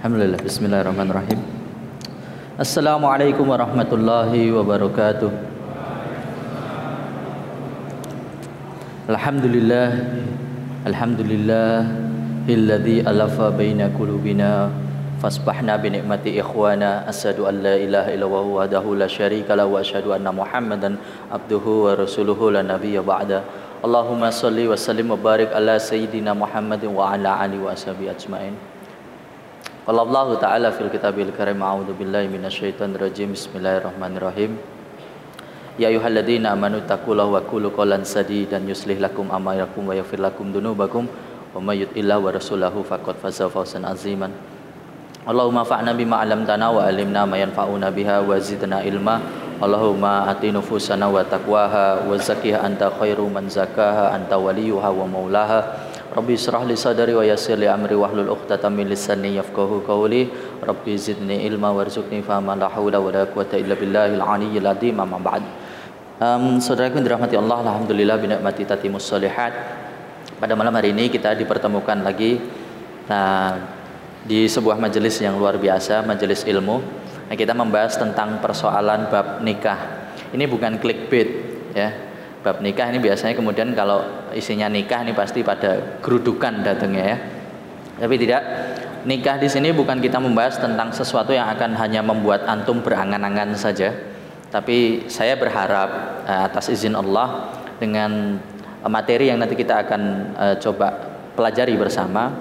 Alhamdulillah, bismillahirrahmanirrahim. Assalamualaikum warahmatullahi wabarakatuh. Alhamdulillah, alhamdulillah, alladzi alafa baina qulubina fasbahna bi ni'mati ikhwana asyhadu an la ilaha illallah wahdahu la syarika lahu wa asyhadu anna muhammadan abduhu wa rasuluhu la nabiyya ba'da Allahumma salli wa sallim wa barik ala sayyidina Muhammadin wa ala alihi wa ashabihi ajmain Qala Allah Ta'ala fil kitabil karim A'udzu billahi minasyaitonir rajim Bismillahirrahmanirrahim Ya ayyuhalladzina amanu taqullaha wa qulu qawlan sadidan yuslih lakum a'malakum wa yaghfir lakum dunubakum wa may yuti'illah wa rasulahu faqad faza fawzan aziman Allahumma fa'na bima 'allamtana wa 'allimna ma yanfa'una biha wa zidna ilma Allahumma ati nufusana wa taqwaha wa zakkiha anta khairu man zakaha anta waliyuha wa maulaha Rabbi israh li sadari wa yassir li amri wahlul 'uqdatam min lisani yafqahu qawli Rabbi zidni ilma warzuqni fahma la haula wa la quwwata illa billahil aliyyil azim amma ba'd um, Saudaraku yang dirahmati Allah Alhamdulillah binikmati tatimus solihat Pada malam hari ini kita dipertemukan lagi Nah di sebuah majelis yang luar biasa, majelis ilmu. Nah, kita membahas tentang persoalan bab nikah. Ini bukan clickbait ya. Bab nikah ini biasanya kemudian kalau isinya nikah ini pasti pada gerudukan datangnya ya. Tapi tidak, nikah di sini bukan kita membahas tentang sesuatu yang akan hanya membuat antum berangan-angan saja. Tapi saya berharap eh, atas izin Allah dengan materi yang nanti kita akan eh, coba pelajari bersama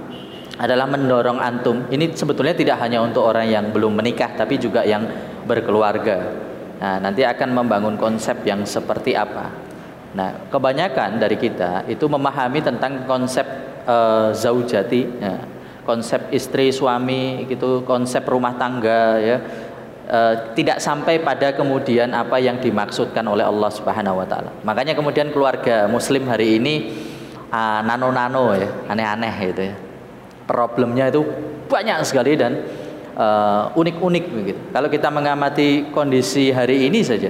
adalah mendorong antum. Ini sebetulnya tidak hanya untuk orang yang belum menikah tapi juga yang berkeluarga. Nah, nanti akan membangun konsep yang seperti apa. Nah, kebanyakan dari kita itu memahami tentang konsep uh, zaujati, ya. konsep istri suami gitu, konsep rumah tangga ya. Uh, tidak sampai pada kemudian apa yang dimaksudkan oleh Allah Subhanahu wa taala. Makanya kemudian keluarga muslim hari ini uh, nano-nano ya, aneh-aneh gitu ya. Problemnya itu banyak sekali dan unik-unik uh, begitu. Kalau kita mengamati kondisi hari ini saja,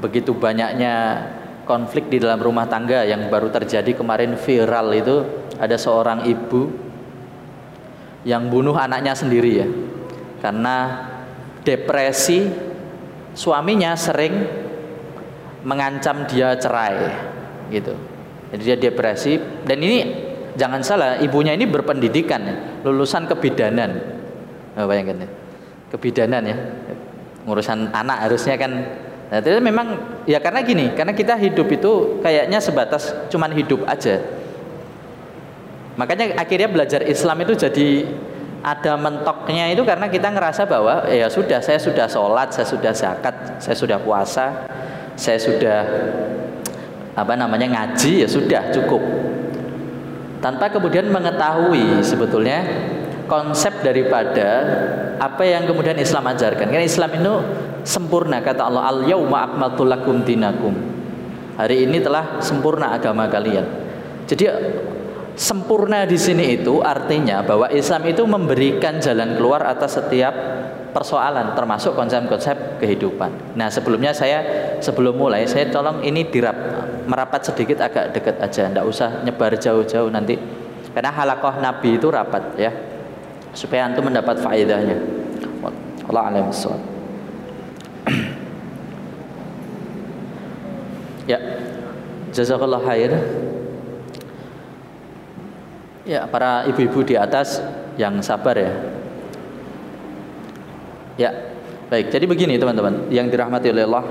begitu banyaknya konflik di dalam rumah tangga yang baru terjadi kemarin viral itu ada seorang ibu yang bunuh anaknya sendiri ya karena depresi suaminya sering mengancam dia cerai gitu. Jadi dia depresi dan ini jangan salah ibunya ini berpendidikan ya, lulusan kebidanan. Oh, bayangkan ya kebidanan ya ngurusan anak harusnya kan Nah, itu memang ya karena gini, karena kita hidup itu kayaknya sebatas cuman hidup aja. Makanya akhirnya belajar Islam itu jadi ada mentoknya itu karena kita ngerasa bahwa ya sudah saya sudah sholat, saya sudah zakat, saya sudah puasa, saya sudah apa namanya ngaji ya sudah cukup. Tanpa kemudian mengetahui sebetulnya konsep daripada apa yang kemudian Islam ajarkan. Karena Islam itu sempurna kata Allah al yauma akmaltu lakum dinakum. Hari ini telah sempurna agama kalian. Jadi sempurna di sini itu artinya bahwa Islam itu memberikan jalan keluar atas setiap persoalan termasuk konsep-konsep kehidupan. Nah sebelumnya saya sebelum mulai saya tolong ini dirap merapat sedikit agak dekat aja, ndak usah nyebar jauh-jauh nanti. Karena halakoh Nabi itu rapat ya supaya antum mendapat faedahnya. Allah alam Ya, jazakallah khair. Ya, para ibu-ibu di atas yang sabar ya. Ya, baik. Jadi begini teman-teman, yang dirahmati oleh Allah,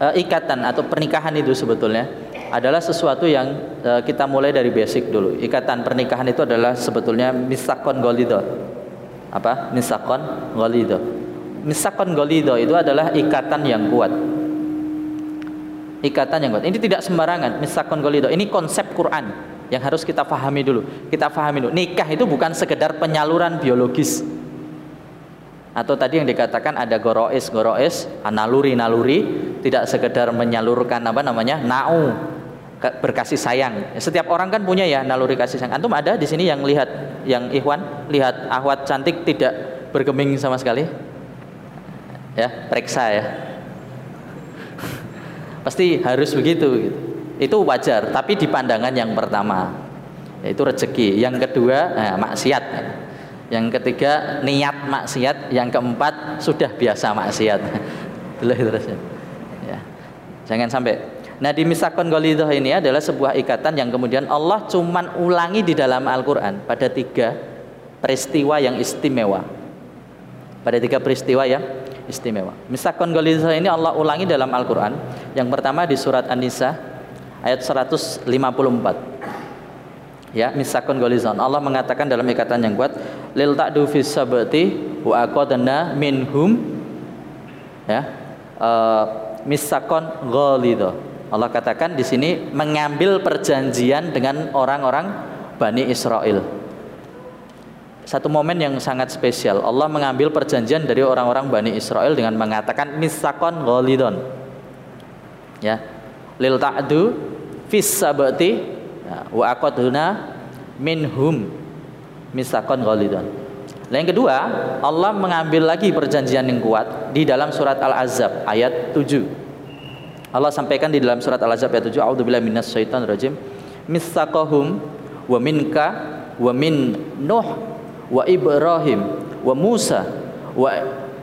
e, ikatan atau pernikahan itu sebetulnya adalah sesuatu yang e, kita mulai dari basic dulu. Ikatan pernikahan itu adalah sebetulnya misakon golido. Apa? Misakon golido. Misakon golido itu adalah ikatan yang kuat ikatan yang kuat. Ini tidak sembarangan, misakon golido. Ini konsep Quran yang harus kita pahami dulu. Kita pahami dulu. Nikah itu bukan sekedar penyaluran biologis. Atau tadi yang dikatakan ada goroes, goroes, naluri, naluri, tidak sekedar menyalurkan apa namanya, nau, berkasih sayang. Setiap orang kan punya ya naluri kasih sayang. Antum ada di sini yang lihat, yang Ikhwan lihat ahwat cantik tidak bergeming sama sekali? Ya, periksa ya Pasti harus begitu gitu. Itu wajar, tapi di pandangan yang pertama yaitu rezeki. Yang kedua, nah, maksiat. Yang ketiga niat maksiat, yang keempat sudah biasa maksiat. terus ya. Jangan sampai. Nah di misakon golidoh ini adalah sebuah ikatan yang kemudian Allah cuman ulangi di dalam Al-Quran pada tiga peristiwa yang istimewa. Pada tiga peristiwa yang istimewa. Misakon golidoh ini Allah ulangi dalam Al-Quran. Yang pertama di surat An-Nisa ayat 154 ya misakun golizon Allah mengatakan dalam ikatan yang kuat lil ta'du fis sabati wa aqadna minhum ya uh, misakon ghalidha Allah katakan di sini mengambil perjanjian dengan orang-orang Bani Israel. Satu momen yang sangat spesial Allah mengambil perjanjian dari orang-orang Bani Israel dengan mengatakan misakon ghalidon. Ya. Lil ta'du fis sabati. Ya, wa aqaduna minhum misakon ghalidun. Yang kedua, Allah mengambil lagi perjanjian yang kuat di dalam surat Al-Azab ayat 7. Allah sampaikan di dalam surat Al-Azab ayat 7, A'udzubillahi minasyaitonir rajim. Misaqahum wa minka wa min Nuh wa Ibrahim wa Musa wa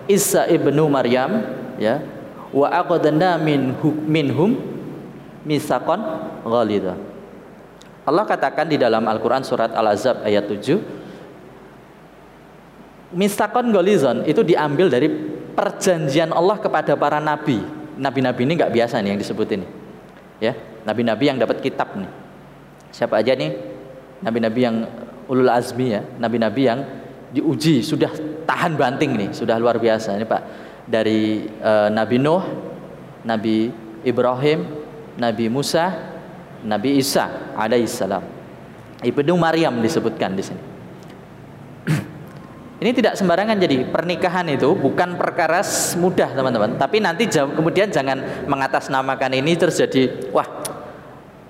Isa ibnu Maryam ya wa aqadna min minhum misakon ghalidha Allah katakan di dalam Al-Quran surat Al-Azab ayat 7 Mistakon golizon itu diambil dari perjanjian Allah kepada para nabi Nabi-nabi ini nggak biasa nih yang disebut ini. Ya Nabi-nabi yang dapat kitab nih. Siapa aja nih? Nabi-nabi yang ulul azmi ya. Nabi-nabi yang diuji sudah tahan banting nih sudah luar biasa ini Pak. Dari uh, Nabi Nuh Nabi Ibrahim Nabi Musa Nabi Isa alaihissalam. Ibnu Maryam disebutkan di sini. Ini tidak sembarangan jadi pernikahan itu bukan perkara mudah teman-teman. Tapi nanti kemudian jangan mengatasnamakan ini terjadi wah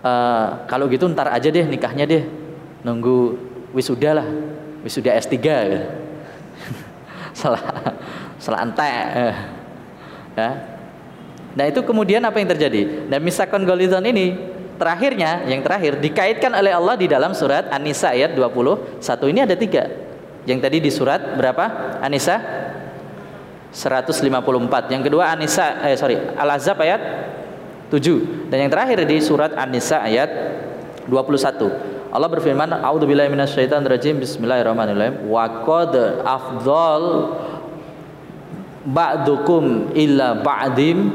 uh, kalau gitu ntar aja deh nikahnya deh nunggu wisuda lah wisuda S3 gitu. salah salah entek eh. ya. Nah itu kemudian apa yang terjadi? Dan misakon golizon ini terakhirnya yang terakhir dikaitkan oleh Allah di dalam surat An-Nisa ayat 21 ini ada tiga yang tadi di surat berapa? An-Nisa 154 yang kedua An-Nisa eh sorry Al-Azab ayat 7 dan yang terakhir di surat An-Nisa ayat 21 Allah berfirman A'udzubillahi minasyaitonirrajim Bismillahirrahmanirrahim. Wa qad afdal ba'dukum illa ba'dim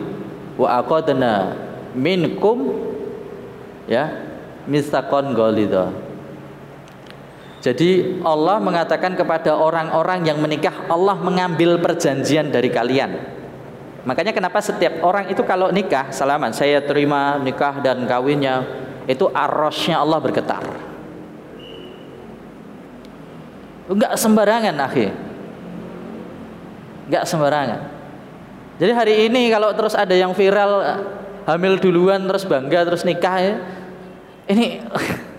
wa aqadna minkum ya mistakon golida jadi Allah mengatakan kepada orang-orang yang menikah Allah mengambil perjanjian dari kalian. Makanya kenapa setiap orang itu kalau nikah salaman saya terima nikah dan kawinnya itu arosnya Allah bergetar. Enggak sembarangan akhi. Enggak sembarangan. Jadi hari ini kalau terus ada yang viral hamil duluan terus bangga terus nikah ya ini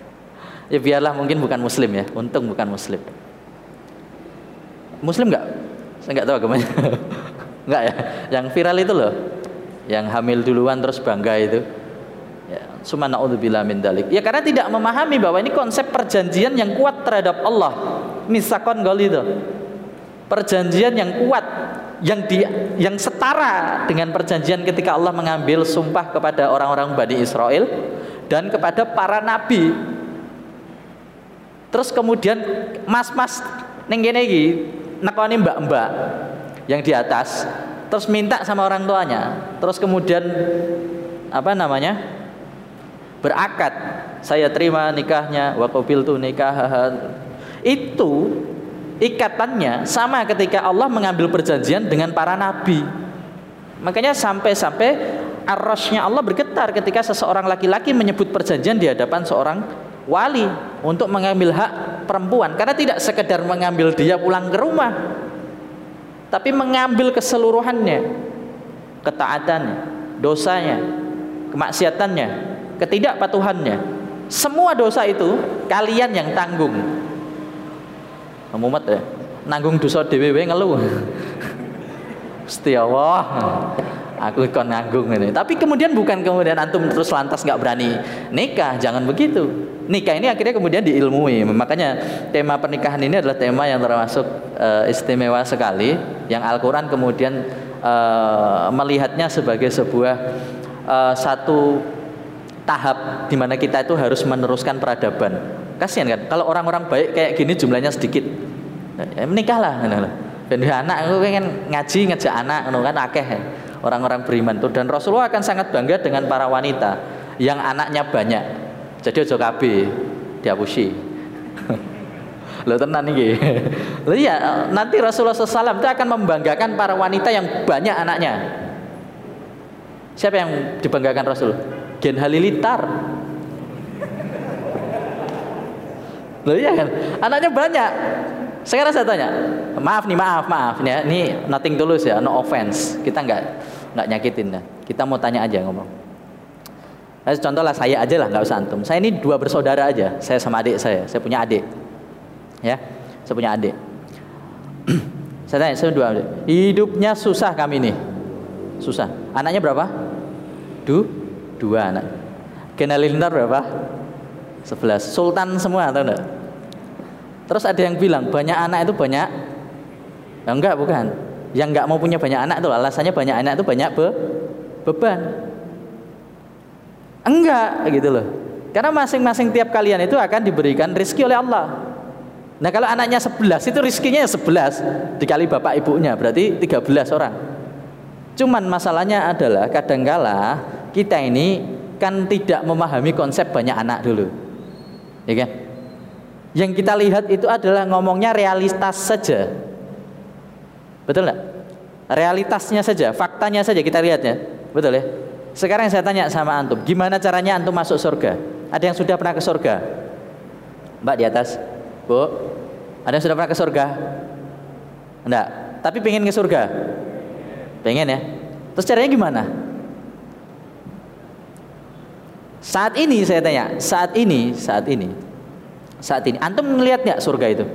ya biarlah mungkin bukan muslim ya. Untung bukan muslim. Muslim nggak? Saya nggak tahu agamanya. Nggak ya? Yang viral itu loh. Yang hamil duluan terus bangga itu. Ya summa naudzubillah dalik. Ya karena tidak memahami bahwa ini konsep perjanjian yang kuat terhadap Allah. Misakon itu. Perjanjian yang kuat yang di yang setara dengan perjanjian ketika Allah mengambil sumpah kepada orang-orang Bani Israel dan kepada para nabi. Terus kemudian mas-mas ning kene iki nekoni mbak-mbak yang di atas terus minta sama orang tuanya. Terus kemudian apa namanya? berakad saya terima nikahnya wa tu nikah itu ikatannya sama ketika Allah mengambil perjanjian dengan para nabi makanya sampai-sampai arrosnya Allah bergetar ketika seseorang laki-laki menyebut perjanjian di hadapan seorang wali untuk mengambil hak perempuan. Karena tidak sekedar mengambil dia pulang ke rumah tapi mengambil keseluruhannya ketaatannya dosanya kemaksiatannya ketidakpatuhannya. Semua dosa itu kalian yang tanggung. Muhammad ya nanggung dosa DWW ngeluh. Gusti Allah aku ikon nganggung ini. Tapi kemudian bukan kemudian antum terus lantas nggak berani nikah, jangan begitu. Nikah ini akhirnya kemudian diilmui. Makanya tema pernikahan ini adalah tema yang termasuk uh, istimewa sekali, yang Al-Quran kemudian uh, melihatnya sebagai sebuah uh, satu tahap di mana kita itu harus meneruskan peradaban. Kasihan kan kalau orang-orang baik kayak gini jumlahnya sedikit. Ya, menikahlah Ben anak aku pengen ngaji ngejak anak kan akeh orang-orang beriman tuh dan Rasulullah akan sangat bangga dengan para wanita yang anaknya banyak. Jadi ojo kabeh diapusi. Lo tenan nih. Lo iya nanti Rasulullah SAW itu akan membanggakan para wanita yang banyak anaknya. Siapa yang dibanggakan Rasul? Gen Halilintar. Loh iya kan? Anaknya banyak. Sekarang saya tanya, maaf nih, maaf, maaf ya. Ini nothing tulus ya, no offense. Kita nggak nggak nyakitin ya. Kita mau tanya aja ngomong. Nah, contoh lah saya aja lah, nggak usah antum. Saya ini dua bersaudara aja. Saya sama adik saya. Saya punya adik. Ya, saya punya adik. saya tanya, saya dua adik. Hidupnya susah kami nih. Susah. Anaknya berapa? Du, dua anak. Kenalin berapa? Sebelas. Sultan semua, tahu enggak? Terus ada yang bilang banyak anak itu banyak ya enggak bukan. Yang enggak mau punya banyak anak itu alasannya banyak anak itu banyak be beban. Enggak gitu loh. Karena masing-masing tiap kalian itu akan diberikan rizki oleh Allah. Nah kalau anaknya 11 itu rizkinya 11 dikali bapak ibunya berarti 13 orang. Cuman masalahnya adalah kadangkala kita ini kan tidak memahami konsep banyak anak dulu. Ya kan? Yang kita lihat itu adalah ngomongnya realitas saja. Betul nggak? Realitasnya saja, faktanya saja kita lihat ya. Betul ya? Sekarang saya tanya sama antum, gimana caranya antum masuk surga? Ada yang sudah pernah ke surga? Mbak di atas, Bu. Ada yang sudah pernah ke surga? Enggak. Tapi pengen ke surga? Pengen ya? Terus caranya gimana? Saat ini saya tanya, saat ini, saat ini saat ini. Antum melihat nggak surga itu?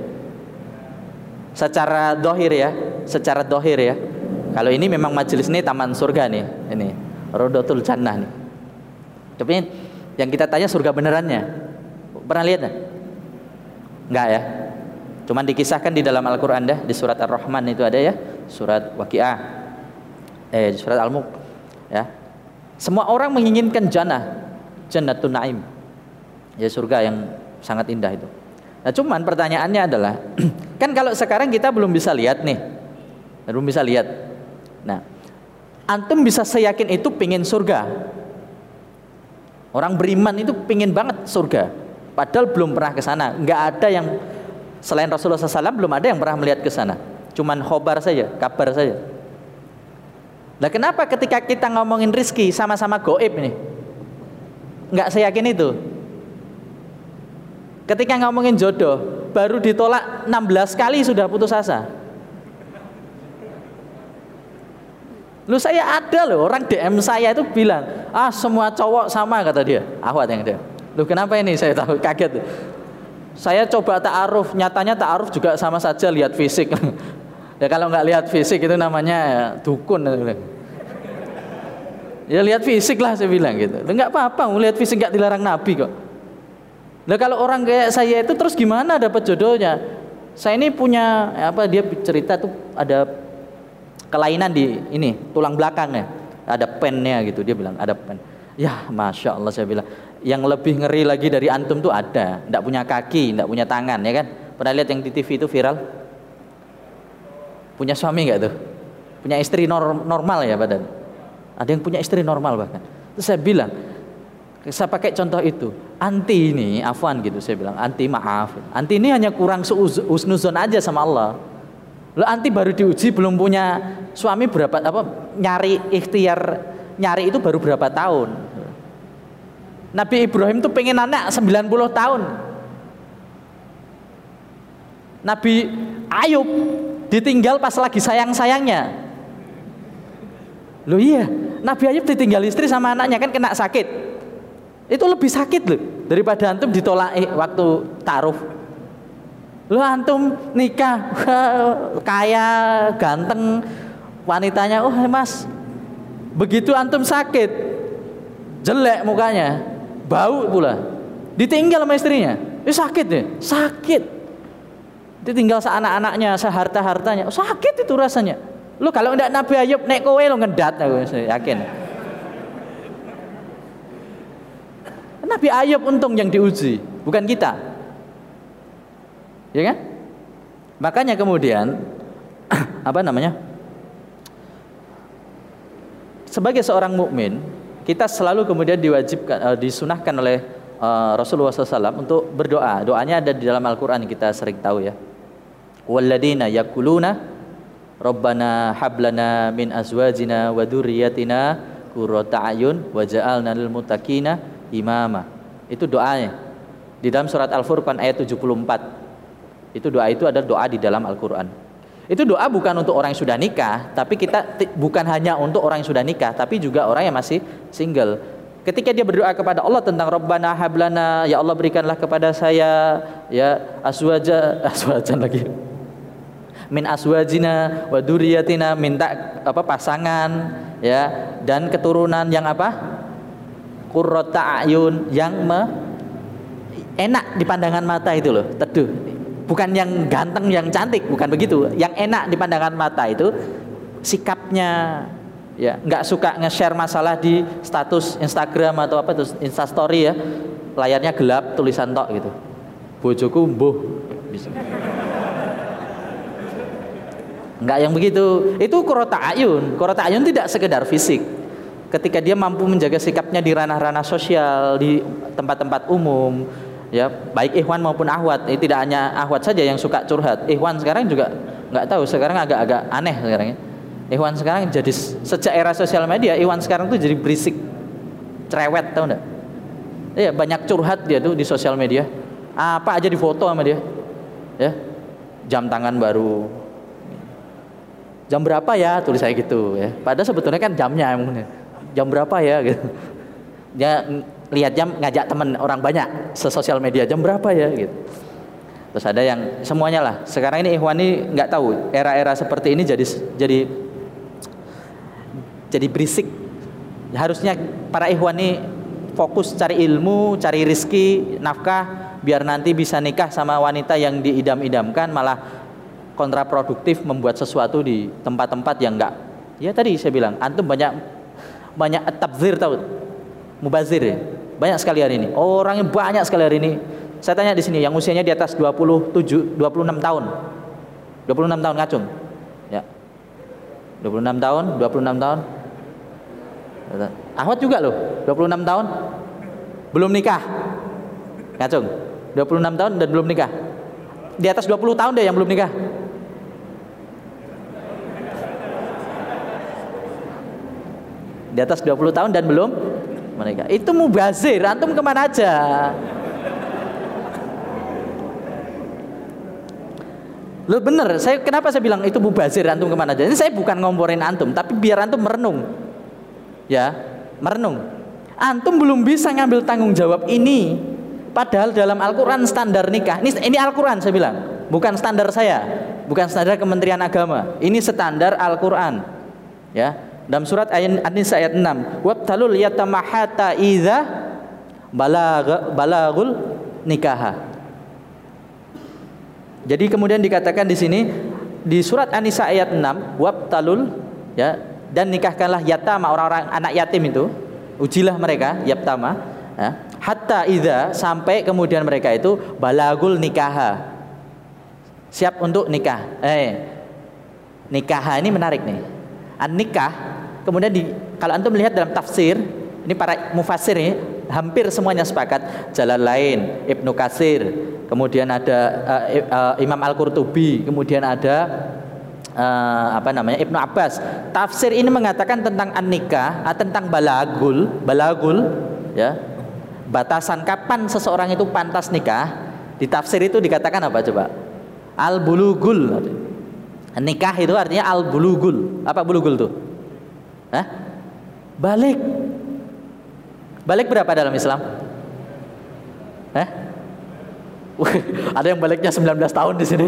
Secara dohir ya, secara dohir ya. Kalau ini memang majelis ini taman surga nih, ini Rodotul Jannah nih. Tapi yang kita tanya surga benerannya, pernah lihat nggak? Nggak ya. Cuman dikisahkan di dalam Al-Quran dah di surat Ar-Rahman itu ada ya, surat Waqiah, eh surat Al-Mulk, ya. Semua orang menginginkan jannah, jannatun naim, ya surga yang sangat indah itu. Nah, cuman pertanyaannya adalah, kan kalau sekarang kita belum bisa lihat nih, belum bisa lihat. Nah, antum bisa seyakin itu pingin surga. Orang beriman itu pingin banget surga, padahal belum pernah ke sana. Nggak ada yang selain Rasulullah SAW belum ada yang pernah melihat ke sana. Cuman khobar saja, kabar saja. Nah kenapa ketika kita ngomongin rizki sama-sama goib nih? Nggak seyakin itu. Ketika ngomongin jodoh, baru ditolak 16 kali sudah putus asa. Lu saya ada loh orang DM saya itu bilang, ah semua cowok sama kata dia. Ahwat yang dia. Lu kenapa ini saya tahu kaget. Saya coba ta'aruf, nyatanya ta'aruf juga sama saja lihat fisik. ya kalau nggak lihat fisik itu namanya dukun. Ya lihat fisik lah saya bilang gitu. Enggak apa-apa, lihat fisik nggak dilarang Nabi kok. Nah kalau orang kayak saya itu terus gimana dapat jodohnya? Saya ini punya apa dia cerita tuh ada kelainan di ini tulang belakangnya, ada pennya gitu dia bilang ada pen. Ya masya Allah saya bilang yang lebih ngeri lagi dari antum tuh ada, tidak punya kaki, tidak punya tangan ya kan? Pernah lihat yang di TV itu viral? Punya suami nggak tuh? Punya istri normal ya badan? Ada yang punya istri normal bahkan. Terus saya bilang, saya pakai contoh itu. Anti ini, afwan gitu saya bilang, anti maaf. Anti ini hanya kurang usnuzon aja sama Allah. Lo anti baru diuji belum punya suami berapa apa nyari ikhtiar nyari itu baru berapa tahun. Nabi Ibrahim tuh pengen anak 90 tahun. Nabi Ayub ditinggal pas lagi sayang-sayangnya. Loh iya, Nabi Ayub ditinggal istri sama anaknya kan kena sakit. Itu lebih sakit loh daripada antum ditolak eh, waktu taruh. Lo antum nikah kaya, ganteng, wanitanya, oh mas Begitu antum sakit, jelek mukanya, bau pula. Ditinggal sama istrinya. Eh sakit deh, sakit. Ditinggal seanak-anaknya, seharta-hartanya. Oh, sakit itu rasanya. Lu kalau ndak Nabi Ayub naik kowe lu ngedat aku yakin. Nabi Ayub untung yang diuji, bukan kita. Ya kan? Makanya kemudian apa namanya? sebagai seorang mukmin kita selalu kemudian diwajibkan uh, disunahkan oleh uh, Rasulullah SAW untuk berdoa. Doanya ada di dalam Al-Quran kita sering tahu ya. Walladina yakuluna Rabbana hablana min azwajina wa dzurriyyatina qurrata ayun waj'alna lil muttaqina imama. Itu doanya. Di dalam surat Al-Furqan ayat 74. Itu doa itu adalah doa di dalam Al-Qur'an. Itu doa bukan untuk orang yang sudah nikah, tapi kita bukan hanya untuk orang yang sudah nikah, tapi juga orang yang masih single. Ketika dia berdoa kepada Allah tentang Rabbana hablana, ya Allah berikanlah kepada saya ya aswaja aswajan lagi. Min aswajina wa duriyatina minta apa pasangan ya dan keturunan yang apa? Qurrata ayun yang me, enak di pandangan mata itu loh, teduh. Bukan yang ganteng yang cantik bukan begitu. Yang enak di pandangan mata itu sikapnya ya nggak suka nge-share masalah di status Instagram atau apa itu Instastory ya. Layarnya gelap tulisan tok gitu. Bojoku mbuh bisa. Nggak yang begitu. Itu korota ayun. Korota ayun tidak sekedar fisik ketika dia mampu menjaga sikapnya di ranah-ranah sosial di tempat-tempat umum ya baik Ikhwan maupun Ahwat ini tidak hanya Ahwat saja yang suka curhat. Ikhwan sekarang juga nggak tahu sekarang agak-agak aneh sekarang ya. Ikhwan sekarang jadi sejak era sosial media Ikhwan sekarang tuh jadi berisik cerewet tahu enggak ya banyak curhat dia tuh di sosial media. Apa aja di foto sama dia ya. Jam tangan baru. Jam berapa ya? Tulis saya gitu ya. Padahal sebetulnya kan jamnya jam berapa ya gitu. Ya lihat jam ngajak temen orang banyak sesosial media jam berapa ya? Gitu. Terus ada yang semuanya lah. Sekarang ini Ikhwan ini nggak tahu era-era seperti ini jadi jadi jadi berisik. Harusnya para Ikhwan ini fokus cari ilmu cari rizki nafkah biar nanti bisa nikah sama wanita yang diidam-idamkan malah kontraproduktif membuat sesuatu di tempat-tempat yang enggak ya tadi saya bilang antum banyak banyak tabzir tahu mubazir ya banyak sekali hari ini. Orangnya banyak sekali hari ini. Saya tanya di sini yang usianya di atas 27, 26 tahun. 26 tahun ngacung. Ya. 26 tahun, 26 tahun. Ahmad juga loh, 26 tahun. Belum nikah. Ngacung. 26 tahun dan belum nikah. Di atas 20 tahun deh yang belum nikah. Di atas 20 tahun dan belum mereka. Itu mubazir, antum ke mana aja? Lo bener, saya kenapa saya bilang itu mubazir antum ke mana aja? Ini saya bukan ngomporin antum, tapi biar antum merenung, ya merenung. Antum belum bisa ngambil tanggung jawab ini, padahal dalam Al-Quran standar nikah. Ini, ini Al-Quran saya bilang, bukan standar saya, bukan standar Kementerian Agama. Ini standar Al-Quran, ya. Dalam surat An-Nisa ayat 6, "Wabtalul yatamahata idza balagh balagul nikaha." Jadi kemudian dikatakan di sini di surat An-Nisa ayat 6, "Wabtalul ya dan nikahkanlah yatama orang-orang anak yatim itu, ujilah mereka yatama ya, hatta idza sampai kemudian mereka itu balagul nikaha. Siap untuk nikah. Eh nikah ini menarik nih. An nikah Kemudian di kalau antum melihat dalam tafsir, ini para mufasir ini hampir semuanya sepakat. Jalan lain Ibnu Kasir, kemudian ada uh, uh, Imam Al-Qurtubi, kemudian ada uh, apa namanya Ibnu Abbas. Tafsir ini mengatakan tentang an-nikah, uh, tentang balagul, balagul ya. Batasan kapan seseorang itu pantas nikah? Di tafsir itu dikatakan apa coba? Al-bulugul. Nikah itu artinya al-bulugul. Apa bulugul tuh? Hah? Balik. Balik berapa dalam Islam? Hah? ada yang baliknya 19 tahun di sini.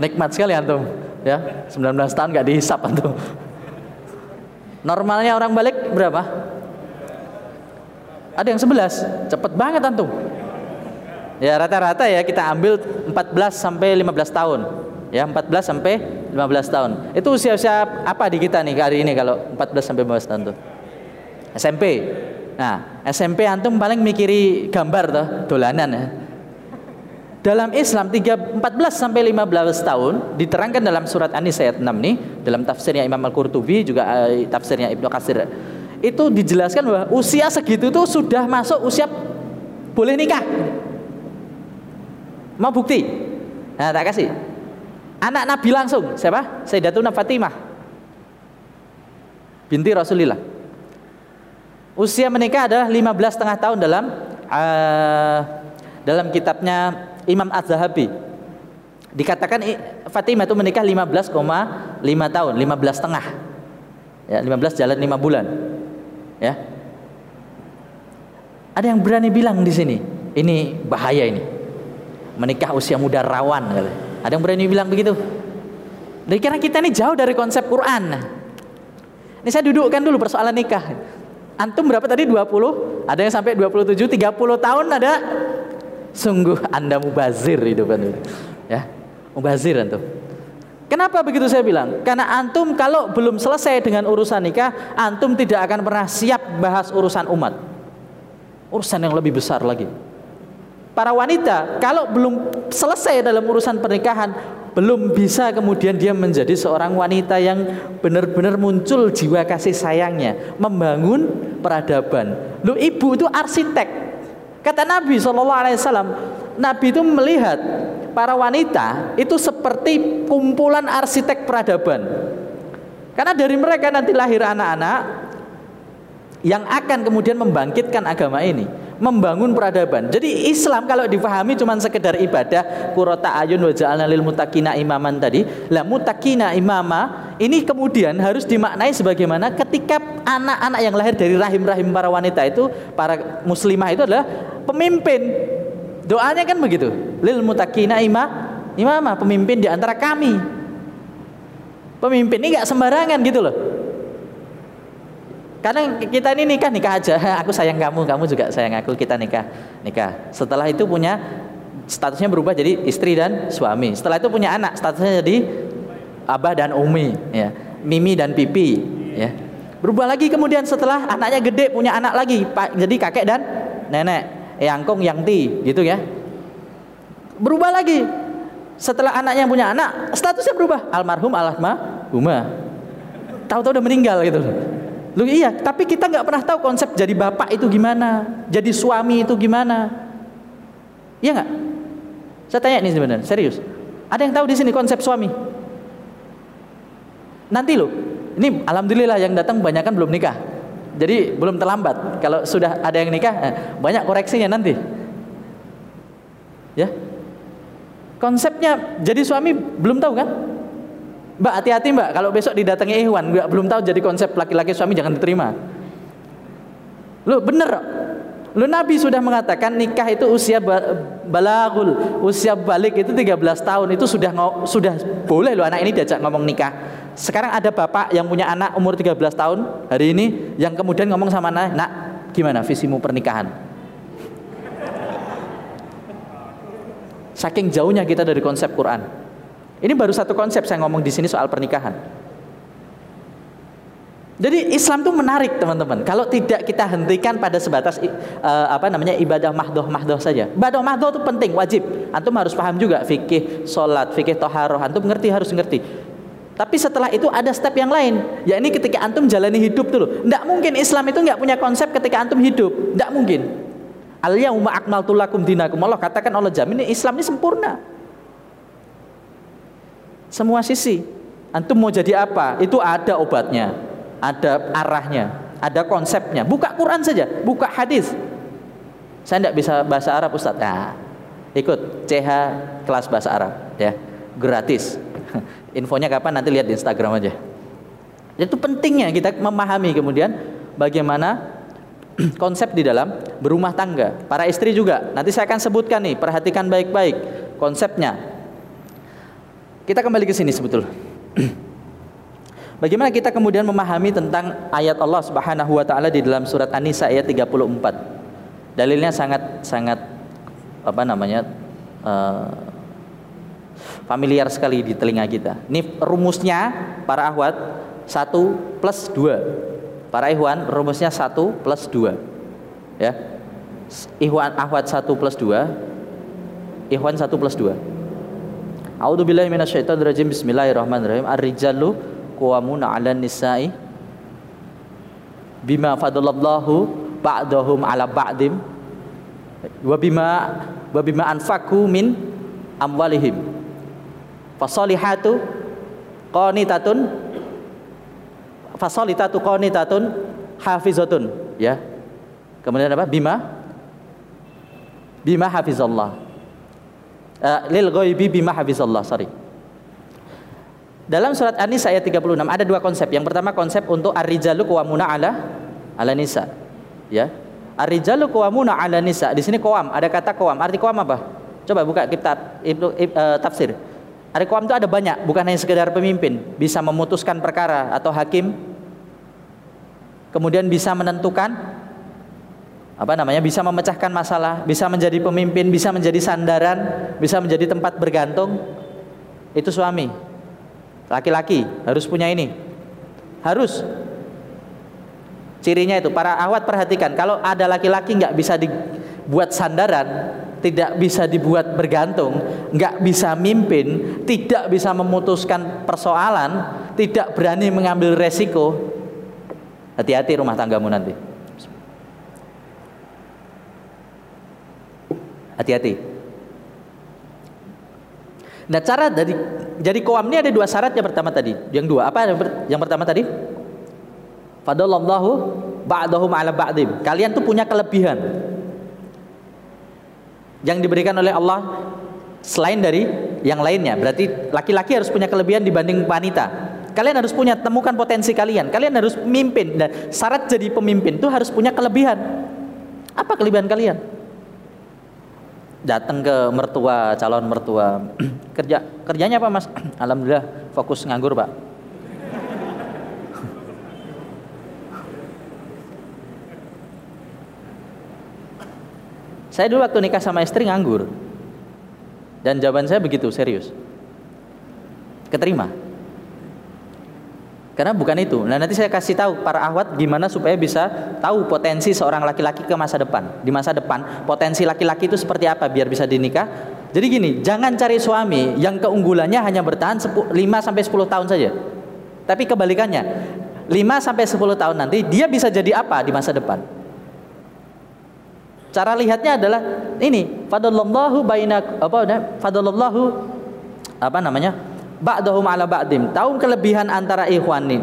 Nikmat sekali antum, ya. 19 tahun nggak dihisap antum. Normalnya orang balik berapa? Ada yang 11. Cepet banget antum. Ya rata-rata ya kita ambil 14 sampai 15 tahun. Ya 14 sampai 15 tahun. Itu usia-usia apa di kita nih hari ini kalau 14 sampai 15 tahun tuh? SMP. Nah, SMP antum paling mikiri gambar tuh, dolanan ya. Dalam Islam 3, 14 sampai 15 tahun diterangkan dalam surat An-Nisa ayat 6 nih dalam tafsirnya Imam Al-Qurtubi juga eh, tafsirnya Ibnu Katsir itu dijelaskan bahwa usia segitu tuh sudah masuk usia boleh nikah. Mau bukti? Nah, tak kasih. Anak Nabi langsung, siapa? Sayyidatuna Fatimah. Binti Rasulillah. Usia menikah adalah 15 setengah tahun dalam uh, dalam kitabnya Imam Az-Zahabi. Dikatakan Fatimah itu menikah 15,5 tahun, 15 setengah. Ya, 15 jalan 5 bulan. Ya. Ada yang berani bilang di sini, ini bahaya ini. Menikah usia muda rawan Ada yang berani bilang begitu? Dari karena kita ini jauh dari konsep Quran. Ini saya dudukkan dulu persoalan nikah. Antum berapa tadi 20? Ada yang sampai 27, 30 tahun ada Sungguh Anda mubazir kan Ya, mubazir antum. Kenapa begitu saya bilang? Karena antum kalau belum selesai dengan urusan nikah, antum tidak akan pernah siap bahas urusan umat. Urusan yang lebih besar lagi. Para wanita kalau belum selesai dalam urusan pernikahan, belum bisa kemudian dia menjadi seorang wanita yang benar-benar muncul jiwa kasih sayangnya, membangun peradaban. Lu ibu itu arsitek, Kata Nabi SAW, Nabi itu melihat para wanita itu seperti kumpulan arsitek peradaban. Karena dari mereka nanti lahir anak-anak yang akan kemudian membangkitkan agama ini membangun peradaban. Jadi Islam kalau difahami cuma sekedar ibadah kurota ayun wa ja'alna lil mutakina imaman tadi. Lah mutakina imama ini kemudian harus dimaknai sebagaimana ketika anak-anak yang lahir dari rahim-rahim para wanita itu para muslimah itu adalah pemimpin. Doanya kan begitu. Lil mutakina ima imama pemimpin di antara kami. Pemimpin ini nggak sembarangan gitu loh. Karena kita ini nikah nikah aja. Aku sayang kamu, kamu juga sayang aku. Kita nikah nikah. Setelah itu punya statusnya berubah jadi istri dan suami. Setelah itu punya anak, statusnya jadi abah dan umi. Ya, mimi dan pipi. Ya, berubah lagi kemudian setelah anaknya gede punya anak lagi, jadi kakek dan nenek. Yangkong Yangti gitu ya. Berubah lagi. Setelah anaknya punya anak, statusnya berubah. Almarhum almarhumah. Tahu-tahu udah meninggal gitu. Lu iya, tapi kita nggak pernah tahu konsep jadi bapak itu gimana, jadi suami itu gimana. Iya nggak? Saya tanya nih sebenarnya, serius. Ada yang tahu di sini konsep suami? Nanti lo, ini alhamdulillah yang datang banyak kan belum nikah. Jadi belum terlambat. Kalau sudah ada yang nikah, eh, banyak koreksinya nanti. Ya. Konsepnya jadi suami belum tahu kan? Mbak hati-hati mbak kalau besok didatangi Ikhwan nggak belum tahu jadi konsep laki-laki suami jangan diterima. Lu bener Lu Nabi sudah mengatakan nikah itu usia balagul, usia balik itu 13 tahun itu sudah sudah boleh lo anak ini diajak ngomong nikah. Sekarang ada bapak yang punya anak umur 13 tahun hari ini yang kemudian ngomong sama anak, "Nak, gimana visimu pernikahan?" Saking jauhnya kita dari konsep Quran. Ini baru satu konsep saya ngomong di sini soal pernikahan. Jadi Islam itu menarik teman-teman. Kalau tidak kita hentikan pada sebatas uh, apa namanya ibadah mahdoh mahdoh saja. Ibadah mahdoh itu penting, wajib. Antum harus paham juga fikih sholat, fikih toharoh. Antum ngerti harus ngerti. Tapi setelah itu ada step yang lain. Ya ini ketika antum jalani hidup dulu. Tidak mungkin Islam itu nggak punya konsep ketika antum hidup. Tidak mungkin. Al yauma akmaltu lakum dinakum. Allah katakan Allah jamin Islam ini sempurna semua sisi. Antum mau jadi apa? Itu ada obatnya, ada arahnya, ada konsepnya. Buka Quran saja, buka hadis. Saya tidak bisa bahasa Arab Ustaz. Nah, ikut CH kelas bahasa Arab ya, gratis. Infonya kapan nanti lihat di Instagram aja. Itu pentingnya kita memahami kemudian bagaimana konsep di dalam berumah tangga. Para istri juga. Nanti saya akan sebutkan nih, perhatikan baik-baik konsepnya. Kita kembali ke sini sebetulnya. Bagaimana kita kemudian memahami tentang ayat Allah Subhanahu wa taala di dalam surat An-Nisa ayat 34. Dalilnya sangat sangat apa namanya? Uh, familiar sekali di telinga kita. Ini rumusnya para ahwat 1 plus 2. Para ikhwan rumusnya 1 plus 2. Ya. Ikhwan ahwat 1 plus 2. Ikhwan 1 plus 2. A'udzubillahi minasyaitonirrajim. Bismillahirrahmanirrahim. Ar-rijalu qawwamuna 'alan nisa'i bima fadalallahu ba'dahum 'ala ba'dim wa bima wa bima anfaqu min amwalihim fasolihatu qanitatun fasolitatu qanitatun hafizatun ya kemudian apa bima bima hafizallah uh, lil ghaibi bima hafizallah sorry dalam surat An-Nisa ayat 36 ada dua konsep. Yang pertama konsep untuk ar-rijalu qawamuna ala ala nisa. Ya. Ar-rijalu qawamuna ala nisa. Di sini qawam, ada kata qawam. Arti qawam apa? Coba buka kitab Ibnu uh, tafsir. Arti qawam itu ada banyak, bukan hanya sekedar pemimpin, bisa memutuskan perkara atau hakim. Kemudian bisa menentukan apa namanya? Bisa memecahkan masalah, bisa menjadi pemimpin, bisa menjadi sandaran, bisa menjadi tempat bergantung. Itu suami, Laki-laki harus punya ini. Harus. Cirinya itu para awat perhatikan kalau ada laki-laki nggak bisa dibuat sandaran, tidak bisa dibuat bergantung, nggak bisa mimpin, tidak bisa memutuskan persoalan, tidak berani mengambil resiko. Hati-hati rumah tanggamu nanti. Hati-hati. Nah cara dari jadi koam ini ada dua syarat yang pertama tadi. Yang dua apa yang, yang pertama tadi? Fadallahu ba'dahum ala ba'dim. Kalian tuh punya kelebihan yang diberikan oleh Allah selain dari yang lainnya. Berarti laki-laki harus punya kelebihan dibanding wanita. Kalian harus punya temukan potensi kalian. Kalian harus memimpin dan syarat jadi pemimpin itu harus punya kelebihan. Apa kelebihan kalian? Datang ke mertua calon mertua. Kerja kerjanya apa mas? Alhamdulillah fokus nganggur pak. Saya dulu waktu nikah sama istri nganggur. Dan jawaban saya begitu serius. Keterima karena bukan itu. Nah, nanti saya kasih tahu para ahwat gimana supaya bisa tahu potensi seorang laki-laki ke masa depan. Di masa depan, potensi laki-laki itu seperti apa biar bisa dinikah. Jadi gini, jangan cari suami yang keunggulannya hanya bertahan 5 sampai 10 tahun saja. Tapi kebalikannya, 5 sampai 10 tahun nanti dia bisa jadi apa di masa depan? Cara lihatnya adalah ini, fadallallahu baina apa fadallallahu apa namanya? Ba'dahum ala ba'dim. Tahu kelebihan antara ikhwan ini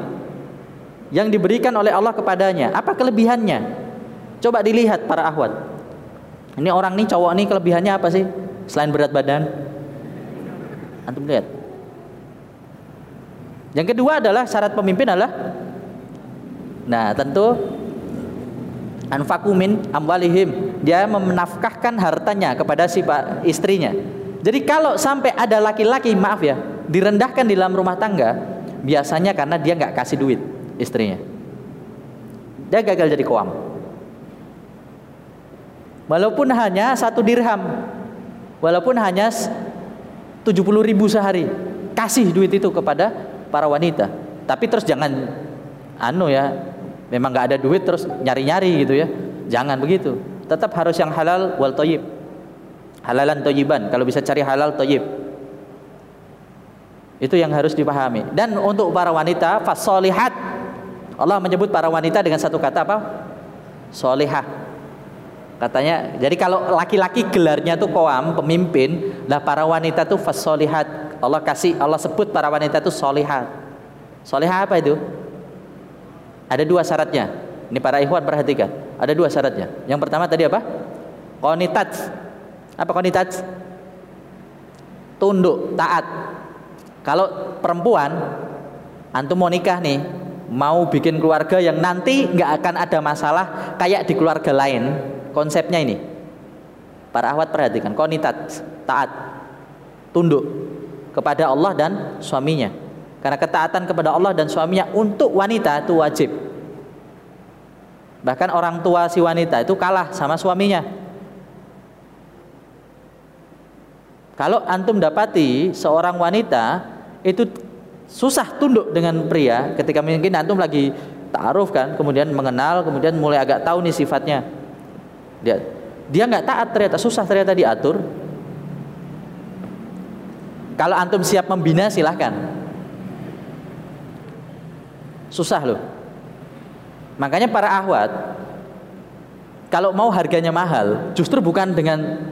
yang diberikan oleh Allah kepadanya. Apa kelebihannya? Coba dilihat para ahwat. Ini orang nih cowok nih kelebihannya apa sih? Selain berat badan. Antum lihat. Yang kedua adalah syarat pemimpin adalah Nah, tentu anfakumin amwalihim. Dia menafkahkan hartanya kepada si istrinya. Jadi kalau sampai ada laki-laki, maaf ya, direndahkan di dalam rumah tangga biasanya karena dia nggak kasih duit istrinya. Dia gagal jadi koam walaupun hanya satu dirham walaupun hanya 70 ribu sehari kasih duit itu kepada para wanita. Tapi terus jangan anu ya memang nggak ada duit terus nyari-nyari gitu ya. Jangan begitu. Tetap harus yang halal wal toyib halalan toyiban kalau bisa cari halal toyib itu yang harus dipahami. Dan untuk para wanita fasolihat Allah menyebut para wanita dengan satu kata apa? Solihah. Katanya, jadi kalau laki-laki gelarnya tuh koam, pemimpin, lah para wanita tuh fasolihat. Allah kasih, Allah sebut para wanita tuh solihat. Solihah apa itu? Ada dua syaratnya. Ini para ikhwan perhatikan. Ada dua syaratnya. Yang pertama tadi apa? Konitat. Apa konitat? Tunduk, taat kalau perempuan, antum mau nikah nih, mau bikin keluarga yang nanti nggak akan ada masalah kayak di keluarga lain. Konsepnya ini. Para ahwat perhatikan, konitat, taat, tunduk kepada Allah dan suaminya. Karena ketaatan kepada Allah dan suaminya untuk wanita itu wajib. Bahkan orang tua si wanita itu kalah sama suaminya. Kalau antum dapati seorang wanita itu susah tunduk dengan pria ketika mungkin antum lagi taaruf kan, kemudian mengenal, kemudian mulai agak tahu nih sifatnya. Dia dia nggak taat ternyata susah ternyata diatur. Kalau antum siap membina silahkan. Susah loh. Makanya para ahwat kalau mau harganya mahal, justru bukan dengan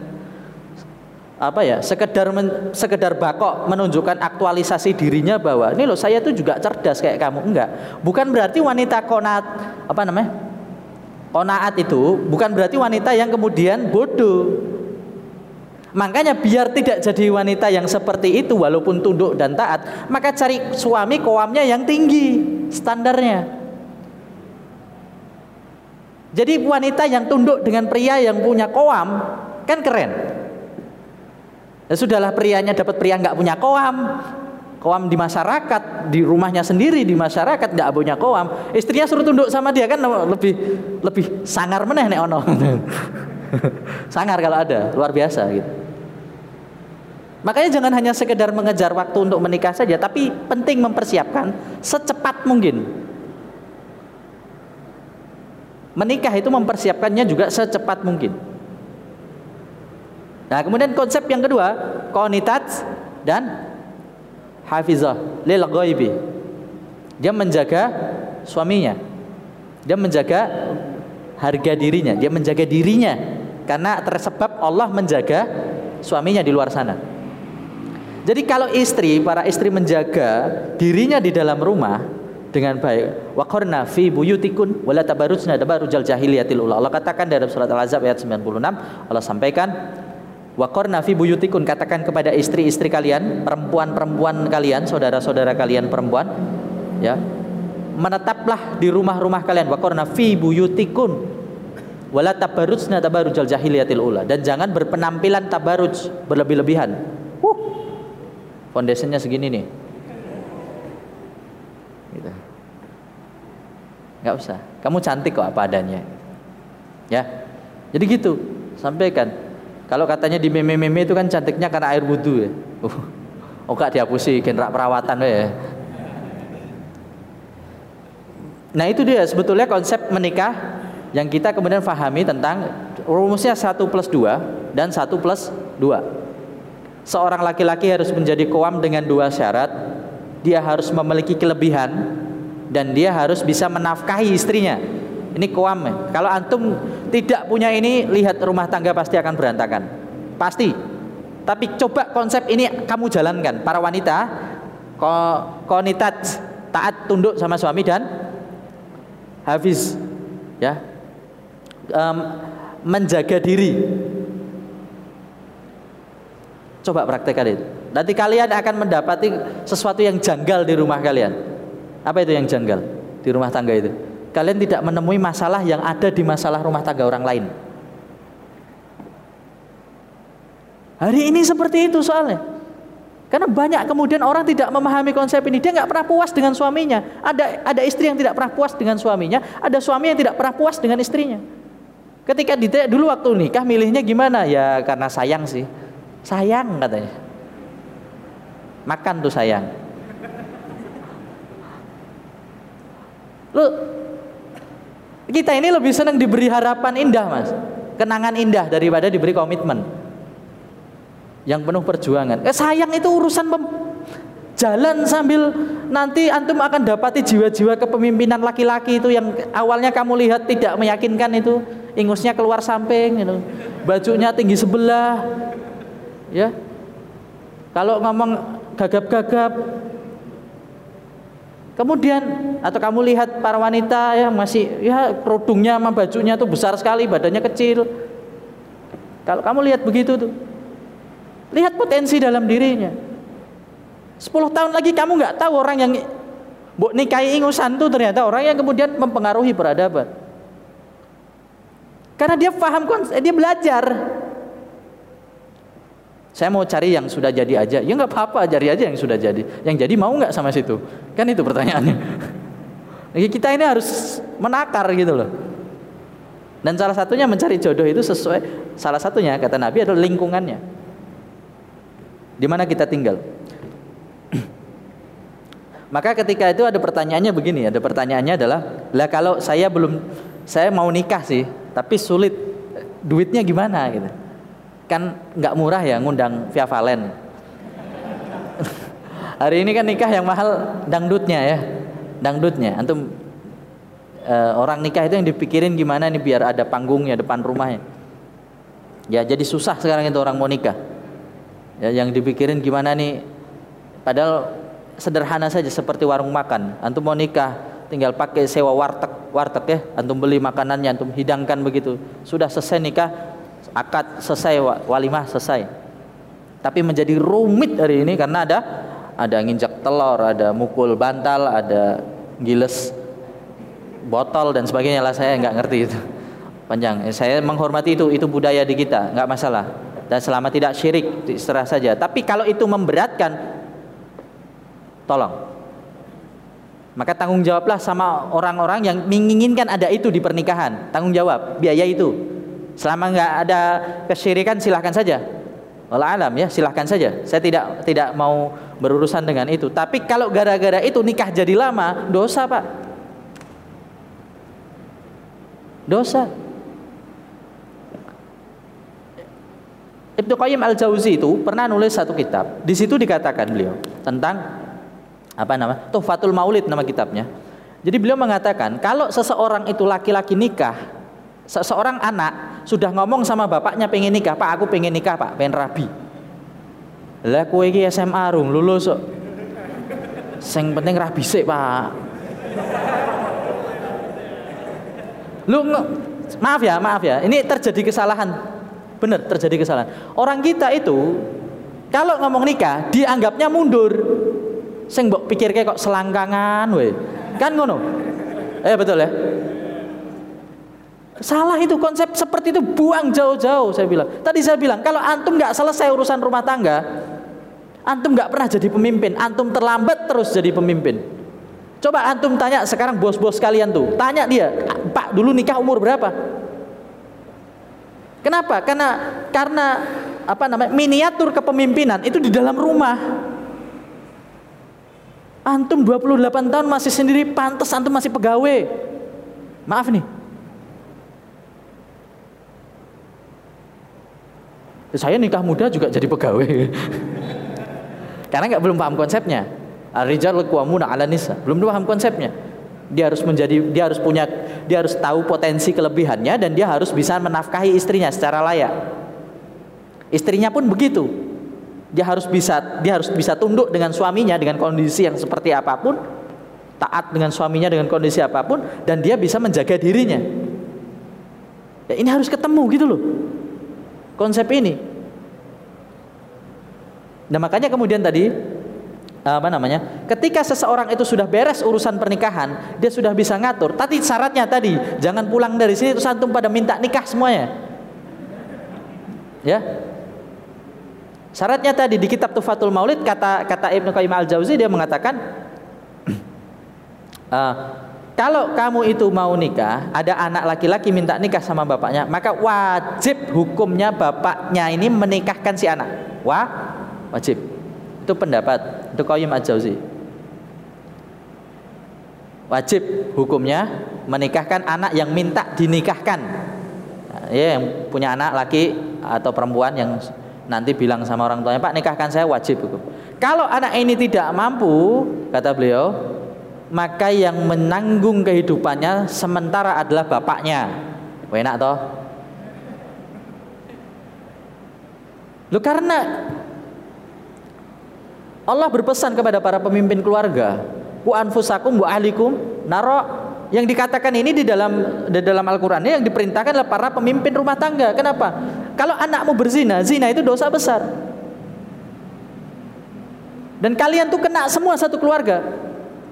apa ya sekedar men, sekedar bakok menunjukkan aktualisasi dirinya bahwa ini loh saya tuh juga cerdas kayak kamu. Enggak. Bukan berarti wanita konat apa namanya konaat itu bukan berarti wanita yang kemudian bodoh. Makanya biar tidak jadi wanita yang seperti itu walaupun tunduk dan taat maka cari suami koamnya yang tinggi standarnya. Jadi wanita yang tunduk dengan pria yang punya koam kan keren Ya sudahlah prianya dapat pria nggak punya koam, koam di masyarakat, di rumahnya sendiri di masyarakat nggak punya koam, istrinya suruh tunduk sama dia kan lebih lebih sangar meneh nek ono. sangar kalau ada, luar biasa gitu. Makanya jangan hanya sekedar mengejar waktu untuk menikah saja, tapi penting mempersiapkan secepat mungkin. Menikah itu mempersiapkannya juga secepat mungkin. Nah, kemudian konsep yang kedua, qanitat dan hafizah lil ghaibi. Dia menjaga suaminya. Dia menjaga harga dirinya, dia menjaga dirinya karena tersebab Allah menjaga suaminya di luar sana. Jadi kalau istri, para istri menjaga dirinya di dalam rumah dengan baik. Wa qarna fi buyutikun wala tabarrujna tabarrujal jahiliyatil ula. Allah katakan dalam surat Al-Azab ayat 96, Allah sampaikan Wakorna fi buyutikun katakan kepada istri-istri kalian, perempuan-perempuan kalian, saudara-saudara kalian perempuan, ya. Menetaplah di rumah-rumah kalian. Wakorna fi buyutikun. Wala tabarrujna tabarrujal jahiliyatil ula dan jangan berpenampilan tabaruj berlebih-lebihan. Uh. Foundationnya segini nih. Gitu. Gak usah. Kamu cantik kok apa adanya. Ya. Jadi gitu. Sampaikan kalau katanya di meme-meme itu kan cantiknya karena air wudhu ya. Uh, oh gak dihapusi, genrak perawatan ya. Nah itu dia sebetulnya konsep menikah yang kita kemudian fahami tentang rumusnya satu plus dua dan satu plus dua. Seorang laki-laki harus menjadi koam dengan dua syarat. Dia harus memiliki kelebihan dan dia harus bisa menafkahi istrinya. Ini koam. Ya. Kalau antum tidak punya ini, lihat rumah tangga pasti akan berantakan. Pasti. Tapi coba konsep ini kamu jalankan. Para wanita, ko konitat taat tunduk sama suami dan hafiz ya um, menjaga diri coba praktekkan itu nanti kalian akan mendapati sesuatu yang janggal di rumah kalian apa itu yang janggal di rumah tangga itu kalian tidak menemui masalah yang ada di masalah rumah tangga orang lain. Hari ini seperti itu soalnya. Karena banyak kemudian orang tidak memahami konsep ini. Dia nggak pernah puas dengan suaminya. Ada ada istri yang tidak pernah puas dengan suaminya. Ada suami yang tidak pernah puas dengan istrinya. Ketika ditanya dulu waktu nikah milihnya gimana? Ya karena sayang sih. Sayang katanya. Makan tuh sayang. Lu kita ini lebih senang diberi harapan indah, Mas. Kenangan indah daripada diberi komitmen. Yang penuh perjuangan. Eh, sayang itu urusan jalan sambil nanti antum akan dapati jiwa-jiwa kepemimpinan laki-laki itu yang awalnya kamu lihat tidak meyakinkan itu ingusnya keluar samping gitu. bajunya tinggi sebelah ya kalau ngomong gagap-gagap Kemudian atau kamu lihat para wanita ya masih ya kerudungnya sama bajunya tuh besar sekali, badannya kecil. Kalau kamu lihat begitu tuh, lihat potensi dalam dirinya. 10 tahun lagi kamu nggak tahu orang yang Mbok nikahi ingusan tuh ternyata orang yang kemudian mempengaruhi peradaban. Karena dia paham konsep, dia belajar. Saya mau cari yang sudah jadi aja. Ya nggak apa-apa, cari aja yang sudah jadi. Yang jadi mau nggak sama situ? Kan itu pertanyaannya. Kita ini harus menakar gitu loh. Dan salah satunya mencari jodoh itu sesuai salah satunya kata Nabi adalah lingkungannya. Di mana kita tinggal. Maka ketika itu ada pertanyaannya begini, ada pertanyaannya adalah, lah kalau saya belum saya mau nikah sih, tapi sulit duitnya gimana gitu kan nggak murah ya ngundang via Valen. Hari ini kan nikah yang mahal dangdutnya ya dangdutnya. Antum e, orang nikah itu yang dipikirin gimana nih biar ada panggungnya depan rumahnya. Ya jadi susah sekarang itu orang mau nikah. Ya yang dipikirin gimana nih padahal sederhana saja seperti warung makan. Antum mau nikah tinggal pakai sewa warteg warteg ya. Antum beli makanannya antum hidangkan begitu. Sudah selesai nikah akad selesai walimah selesai. Tapi menjadi rumit hari ini karena ada ada nginjak telur ada mukul bantal ada giles botol dan sebagainya lah saya nggak ngerti itu. Panjang. Eh, saya menghormati itu itu budaya di kita nggak masalah. Dan selama tidak syirik serah saja. Tapi kalau itu memberatkan tolong. Maka tanggung jawablah sama orang-orang yang menginginkan ada itu di pernikahan. Tanggung jawab biaya itu Selama nggak ada kesyirikan silahkan saja. Allah alam ya silahkan saja. Saya tidak tidak mau berurusan dengan itu. Tapi kalau gara-gara itu nikah jadi lama, dosa pak. Dosa. Ibnu Qayyim al Jauzi itu pernah nulis satu kitab. Di situ dikatakan beliau tentang apa nama? Tuhfatul Maulid nama kitabnya. Jadi beliau mengatakan kalau seseorang itu laki-laki nikah seorang anak sudah ngomong sama bapaknya pengen nikah pak. Aku pengen nikah pak. Pengen rabi. Lah kue SMA rung. Lulus kok. Sing penting rabi sih pak. Lu maaf ya maaf ya. Ini terjadi kesalahan. Benar terjadi kesalahan. Orang kita itu kalau ngomong nikah dianggapnya mundur. Sing mbok kayak kok selangkangan we kan ngono? Eh betul ya Salah itu konsep seperti itu buang jauh-jauh saya bilang. Tadi saya bilang kalau antum nggak selesai urusan rumah tangga, antum nggak pernah jadi pemimpin, antum terlambat terus jadi pemimpin. Coba antum tanya sekarang bos-bos kalian tuh, tanya dia, Pak dulu nikah umur berapa? Kenapa? Karena karena apa namanya miniatur kepemimpinan itu di dalam rumah. Antum 28 tahun masih sendiri pantas antum masih pegawai. Maaf nih, saya nikah muda juga jadi pegawai. Karena nggak belum paham konsepnya. Rijal kuamuna ala nisa. Belum paham konsepnya. Dia harus menjadi dia harus punya dia harus tahu potensi kelebihannya dan dia harus bisa menafkahi istrinya secara layak. Istrinya pun begitu. Dia harus bisa dia harus bisa tunduk dengan suaminya dengan kondisi yang seperti apa pun taat dengan suaminya dengan kondisi apa pun dan dia bisa menjaga dirinya. Ya, ini harus ketemu gitu loh konsep ini. Nah makanya kemudian tadi apa namanya? Ketika seseorang itu sudah beres urusan pernikahan, dia sudah bisa ngatur. Tapi syaratnya tadi jangan pulang dari sini terus antum pada minta nikah semuanya. Ya. Syaratnya tadi di kitab Tufatul Maulid kata kata Ibnu Qayyim Al Jauzi dia mengatakan uh, Kalau kamu itu mau nikah, ada anak laki-laki minta nikah sama bapaknya, maka wajib hukumnya bapaknya ini menikahkan si anak. Wah, wajib. Itu pendapat itu Qayyim Az-Jauzi. Wajib hukumnya menikahkan anak yang minta dinikahkan. Ya, yang punya anak laki atau perempuan yang nanti bilang sama orang tuanya, "Pak, nikahkan saya wajib hukum." Kalau anak ini tidak mampu, kata beliau, maka yang menanggung kehidupannya sementara adalah bapaknya. Enak toh? Lu karena Allah berpesan kepada para pemimpin keluarga, ku anfusakum wa ahlikum naro yang dikatakan ini di dalam di dalam Al-Qur'an yang diperintahkan adalah para pemimpin rumah tangga. Kenapa? Kalau anakmu berzina, zina itu dosa besar. Dan kalian tuh kena semua satu keluarga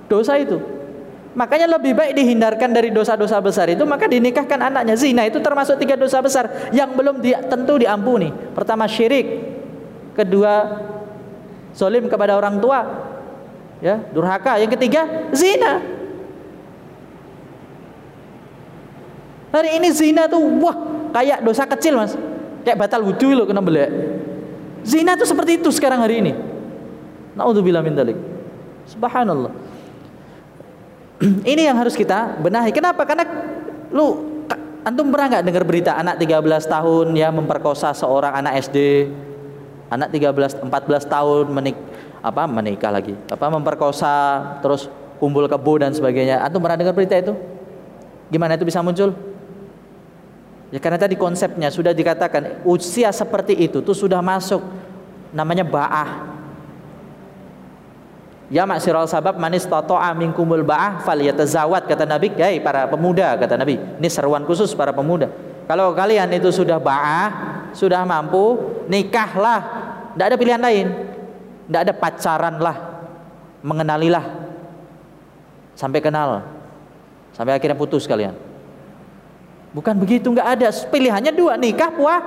dosa itu. Makanya lebih baik dihindarkan dari dosa-dosa besar itu maka dinikahkan anaknya. Zina itu termasuk tiga dosa besar yang belum di, tentu diampuni. Pertama syirik, kedua zolim kepada orang tua, ya durhaka. Yang ketiga zina. Hari ini zina tuh wah kayak dosa kecil mas, kayak batal wudhu loh kena belek. Zina tuh seperti itu sekarang hari ini. Naudzubillah min dalik. Subhanallah. ini yang harus kita benahi. Kenapa? Karena lu antum pernah nggak dengar berita anak 13 tahun ya memperkosa seorang anak SD? Anak 13 14 tahun menik apa menikah lagi. Apa memperkosa terus kumpul kebo dan sebagainya. Antum pernah dengar berita itu? Gimana itu bisa muncul? Ya karena tadi konsepnya sudah dikatakan usia seperti itu tuh sudah masuk namanya ba'ah. Ya maksiral sabab manis tato'a minkumul ba'ah fal yatazawat kata Nabi, "Hai para pemuda," kata Nabi. Ini seruan khusus para pemuda. Kalau kalian itu sudah ba'ah, sudah mampu, nikahlah. Tidak ada pilihan lain. Tidak ada pacaran lah. Mengenalilah. Sampai kenal. Sampai akhirnya putus kalian. Bukan begitu, nggak ada. Pilihannya dua, nikah, puah,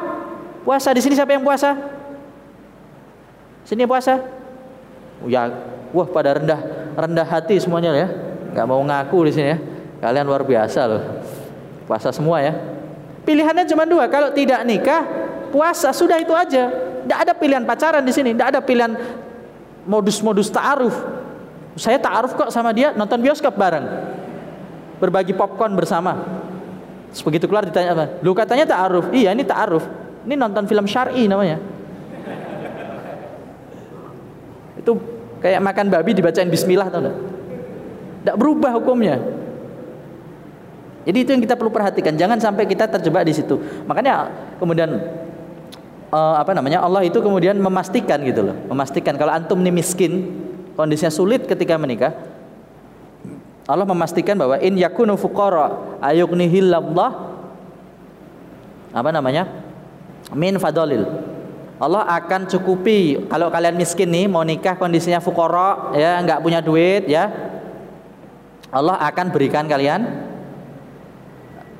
puasa. Di sini siapa yang puasa? Sini puasa? Ya, wah pada rendah rendah hati semuanya ya. Nggak mau ngaku di sini ya. Kalian luar biasa loh. Puasa semua ya. Pilihannya cuma dua. Kalau tidak nikah, puasa sudah itu aja. Tidak ada pilihan pacaran di sini. Tidak ada pilihan modus-modus ta'aruf. Saya ta'aruf kok sama dia nonton bioskop bareng. Berbagi popcorn bersama. Begitu keluar ditanya apa? Lu katanya ta'aruf. Iya, ini ta'aruf. Ini nonton film syar'i namanya. Itu kayak makan babi dibacain bismillah tau Tidak berubah hukumnya. Jadi itu yang kita perlu perhatikan. Jangan sampai kita terjebak di situ. Makanya kemudian uh, apa namanya Allah itu kemudian memastikan gitu loh, memastikan kalau antum ini miskin, kondisinya sulit ketika menikah, Allah memastikan bahwa in yakunu fuqara ayughnihillallah apa namanya? min fadolil. Allah akan cukupi kalau kalian miskin nih mau nikah kondisinya fuqara ya nggak punya duit ya. Allah akan berikan kalian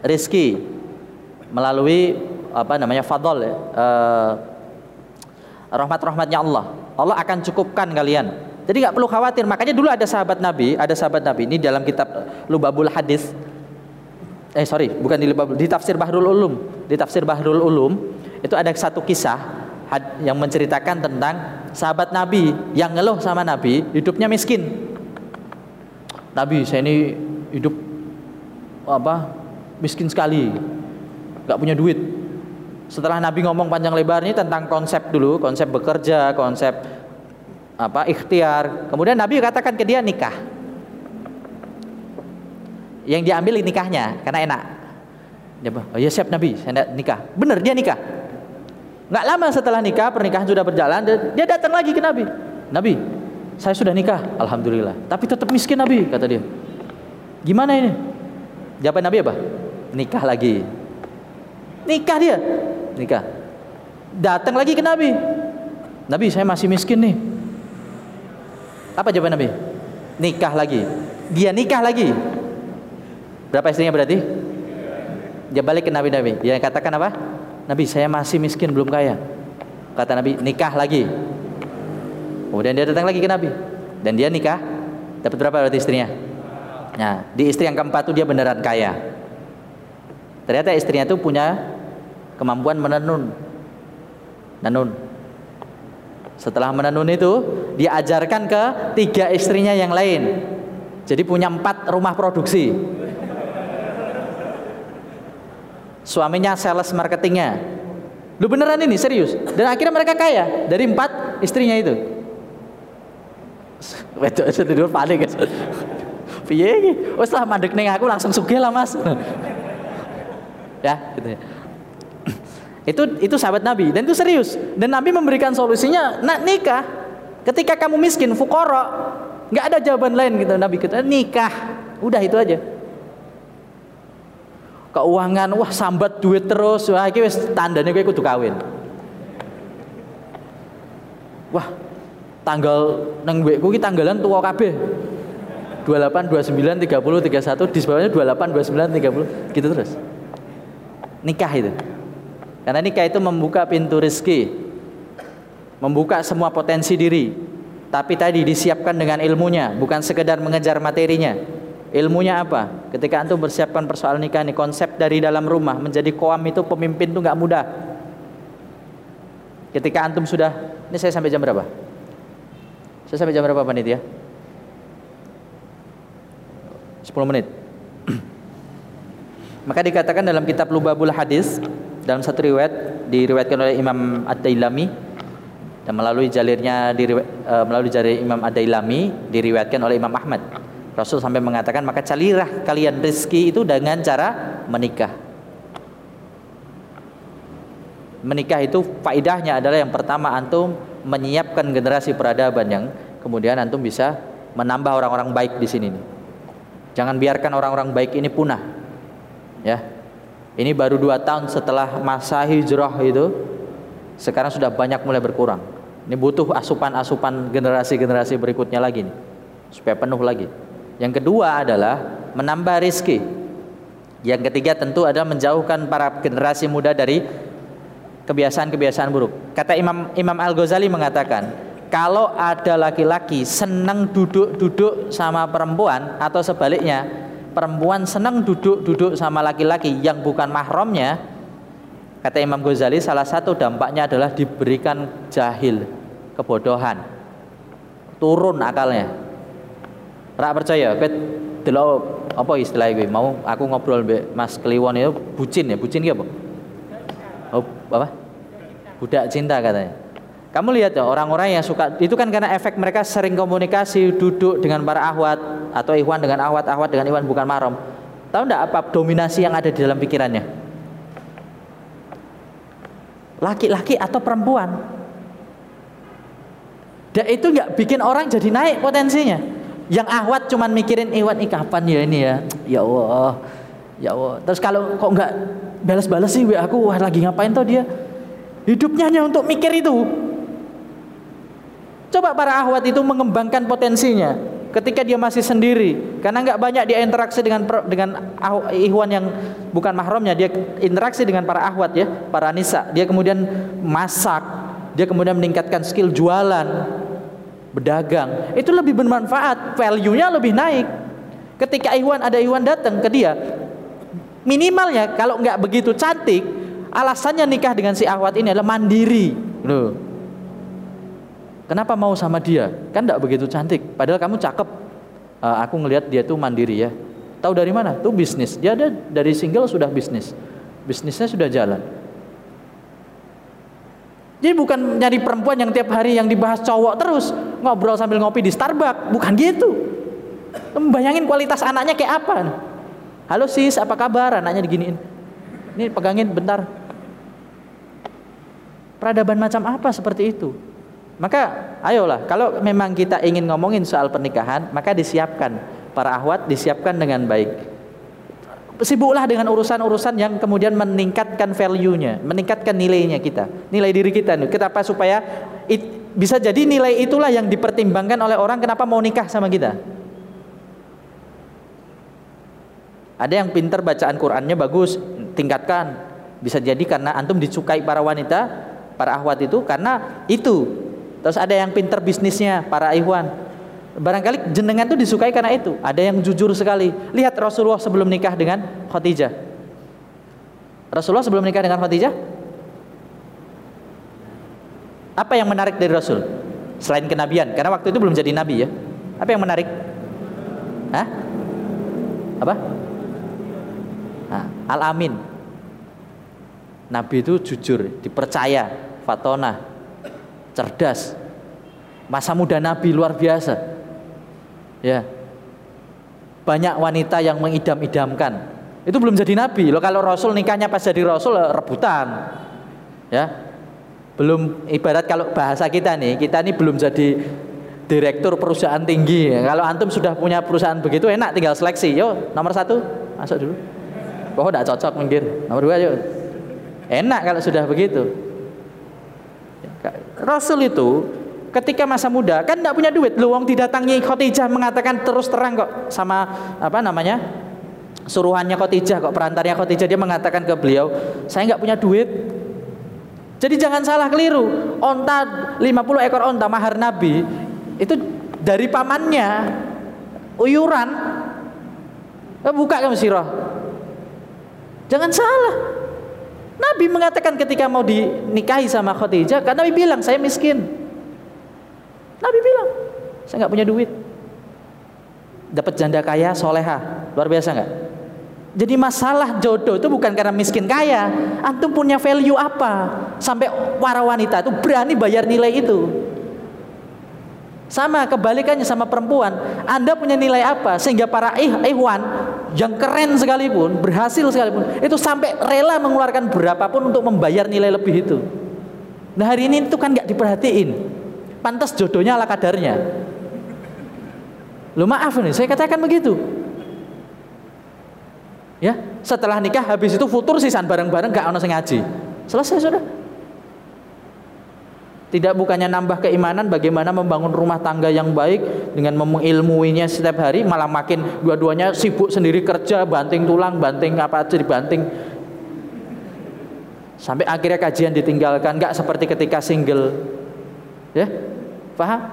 rizki melalui apa namanya fadol ya. Uh, rahmat-rahmatnya Allah. Allah akan cukupkan kalian jadi nggak perlu khawatir. Makanya dulu ada sahabat Nabi, ada sahabat Nabi ini dalam kitab Lubabul Hadis. Eh sorry, bukan di Lubabul, di tafsir Bahrul Ulum. Di tafsir Bahrul Ulum itu ada satu kisah yang menceritakan tentang sahabat Nabi yang ngeluh sama Nabi hidupnya miskin. Nabi saya ini hidup apa miskin sekali, nggak punya duit. Setelah Nabi ngomong panjang lebar ini tentang konsep dulu, konsep bekerja, konsep apa ikhtiar. Kemudian Nabi katakan ke dia nikah. Yang diambil nikahnya karena enak. Dia oh ya siap Nabi, saya nikah. Benar dia nikah. Nggak lama setelah nikah, pernikahan sudah berjalan, dia datang lagi ke Nabi. Nabi, saya sudah nikah, alhamdulillah. Tapi tetap miskin Nabi, kata dia. Gimana ini? Jawaban Nabi apa? Nikah lagi. Nikah dia, nikah. Datang lagi ke Nabi. Nabi, saya masih miskin nih. Apa jawaban Nabi? Nikah lagi. Dia nikah lagi. Berapa istrinya berarti? Dia balik ke Nabi Nabi. Dia katakan apa? Nabi, saya masih miskin belum kaya. Kata Nabi, nikah lagi. Kemudian dia datang lagi ke Nabi dan dia nikah. Dapat berapa berarti istrinya? Nah, di istri yang keempat itu dia beneran kaya. Ternyata istrinya itu punya kemampuan menenun. Menenun. Setelah menenun itu, dia ajarkan ke tiga istrinya yang lain. Jadi punya empat rumah produksi. Suaminya sales marketingnya. Lu beneran ini serius? Dan akhirnya mereka kaya dari empat istrinya itu. Wedok tidur panik guys. Piye iki? Wes lah mandek ning aku langsung sugih lah Mas. ya, gitu ya. Itu itu sahabat Nabi dan itu serius. Dan Nabi memberikan solusinya, nak nikah. Ketika kamu miskin, fukoro, nggak ada jawaban lain gitu. Nabi kita nikah, udah itu aja. Keuangan, wah sambat duit terus, wah ini wis tandanya gue kudu kawin. Wah, tanggal neng mbekku ki tanggalan tua kabeh. 28, 29, 30, 31, di sebawahnya 28, 29, 30, gitu terus. Nikah itu. Karena nikah itu membuka pintu rezeki. membuka semua potensi diri. Tapi tadi disiapkan dengan ilmunya, bukan sekedar mengejar materinya. Ilmunya apa? Ketika antum bersiapkan persoalan nikah nih, konsep dari dalam rumah menjadi koam itu pemimpin itu nggak mudah. Ketika antum sudah, ini saya sampai jam berapa? Saya sampai jam berapa panitia? 10 menit. Maka dikatakan dalam kitab Lubabul Hadis dalam satu riwayat diriwayatkan oleh Imam Ad-Dailami dan melalui jalirnya uh, melalui jalur Imam Ad-Dailami diriwayatkan oleh Imam Ahmad. Rasul sampai mengatakan maka carilah kalian rezeki itu dengan cara menikah. Menikah itu faidahnya adalah yang pertama antum menyiapkan generasi peradaban yang kemudian antum bisa menambah orang-orang baik di sini. Jangan biarkan orang-orang baik ini punah ya ini baru dua tahun setelah masa hijrah itu sekarang sudah banyak mulai berkurang ini butuh asupan-asupan generasi-generasi berikutnya lagi nih, supaya penuh lagi yang kedua adalah menambah rizki. Yang ketiga tentu adalah menjauhkan para generasi muda dari kebiasaan-kebiasaan buruk. Kata Imam Imam Al Ghazali mengatakan kalau ada laki-laki senang duduk-duduk sama perempuan atau sebaliknya perempuan senang duduk-duduk sama laki-laki yang bukan mahramnya kata Imam Ghazali salah satu dampaknya adalah diberikan jahil kebodohan turun akalnya Rak percaya ket delok apa istilahnya mau aku ngobrol mbek Mas Kliwon itu bucin ya bucin apa oh apa budak cinta katanya kamu lihat ya orang-orang yang suka itu kan karena efek mereka sering komunikasi duduk dengan para ahwat atau ikhwan dengan ahwat ahwat dengan ikhwan bukan marom. Tahu enggak apa dominasi yang ada di dalam pikirannya? Laki-laki atau perempuan. Dan itu enggak bikin orang jadi naik potensinya. Yang ahwat cuman mikirin ikhwan ini kapan ya ini ya. Ya Allah. Ya Allah. Terus kalau kok enggak balas-balas sih aku wah lagi ngapain tuh dia? Hidupnya hanya untuk mikir itu. Coba para ahwat itu mengembangkan potensinya ketika dia masih sendiri karena nggak banyak dia interaksi dengan dengan ihwan yang bukan mahramnya dia interaksi dengan para ahwat ya para nisa dia kemudian masak dia kemudian meningkatkan skill jualan berdagang itu lebih bermanfaat value-nya lebih naik ketika ihwan ada ihwan datang ke dia minimalnya kalau nggak begitu cantik alasannya nikah dengan si ahwat ini adalah mandiri loh Kenapa mau sama dia? Kan tidak begitu cantik. Padahal kamu cakep. Uh, aku ngelihat dia tuh mandiri ya. Tahu dari mana? Tuh bisnis. Dia ada dari single sudah bisnis. Bisnisnya sudah jalan. Jadi bukan nyari perempuan yang tiap hari yang dibahas cowok terus ngobrol sambil ngopi di Starbucks, bukan gitu. Bayangin kualitas anaknya kayak apa? Halo sis, apa kabar? Anaknya diginiin. Ini pegangin bentar. Peradaban macam apa seperti itu? Maka ayolah kalau memang kita ingin ngomongin soal pernikahan, maka disiapkan para ahwat disiapkan dengan baik. Sibuklah dengan urusan-urusan yang kemudian meningkatkan value-nya, meningkatkan nilainya kita, nilai diri kita. Kita apa supaya it, bisa jadi nilai itulah yang dipertimbangkan oleh orang kenapa mau nikah sama kita. Ada yang pinter bacaan Qurannya bagus, tingkatkan. Bisa jadi karena antum disukai para wanita, para ahwat itu karena itu Terus ada yang pinter bisnisnya para ikhwan. Barangkali jenengan itu disukai karena itu. Ada yang jujur sekali. Lihat Rasulullah sebelum nikah dengan Khadijah. Rasulullah sebelum nikah dengan Khadijah apa yang menarik dari Rasul selain kenabian karena waktu itu belum jadi nabi ya apa yang menarik Hah? apa nah, al amin nabi itu jujur dipercaya fatona cerdas. Masa muda Nabi luar biasa. Ya. Banyak wanita yang mengidam-idamkan. Itu belum jadi nabi. Loh kalau Rasul nikahnya pas jadi Rasul eh, rebutan. Ya. Belum ibarat kalau bahasa kita nih, kita ini belum jadi direktur perusahaan tinggi. Kalau antum sudah punya perusahaan begitu enak tinggal seleksi. Yo, nomor satu masuk dulu. Oh, tidak cocok mungkin. Nomor dua yuk. Enak kalau sudah begitu. Rasul itu ketika masa muda kan tidak punya duit. Luang didatangi Khadijah mengatakan terus terang kok sama apa namanya suruhannya Khadijah kok perantarnya Khadijah dia mengatakan ke beliau saya nggak punya duit Jadi jangan salah keliru. Onta 50 ekor onta mahar Nabi itu dari pamannya uyuran. Eh, buka kamu sirah. Jangan salah. Nabi mengatakan ketika mau dinikahi sama Khadijah, karena Nabi bilang saya miskin. Nabi bilang saya nggak punya duit. Dapat janda kaya, soleha, luar biasa nggak? Jadi masalah jodoh itu bukan karena miskin kaya. Antum punya value apa? Sampai para wanita itu berani bayar nilai itu. Sama kebalikannya sama perempuan. Anda punya nilai apa? Sehingga para ih, ihwan yang keren sekalipun, berhasil sekalipun, itu sampai rela mengeluarkan berapapun untuk membayar nilai lebih itu. Nah hari ini itu kan nggak diperhatiin. Pantas jodohnya ala kadarnya. Lu maaf nih, saya katakan begitu. Ya, setelah nikah habis itu futur sisan bareng-bareng gak ono ngaji. Selesai sudah. Tidak bukannya nambah keimanan bagaimana membangun rumah tangga yang baik dengan mengilmuinya setiap hari malah makin dua-duanya sibuk sendiri kerja banting tulang banting apa aja dibanting sampai akhirnya kajian ditinggalkan nggak seperti ketika single ya paham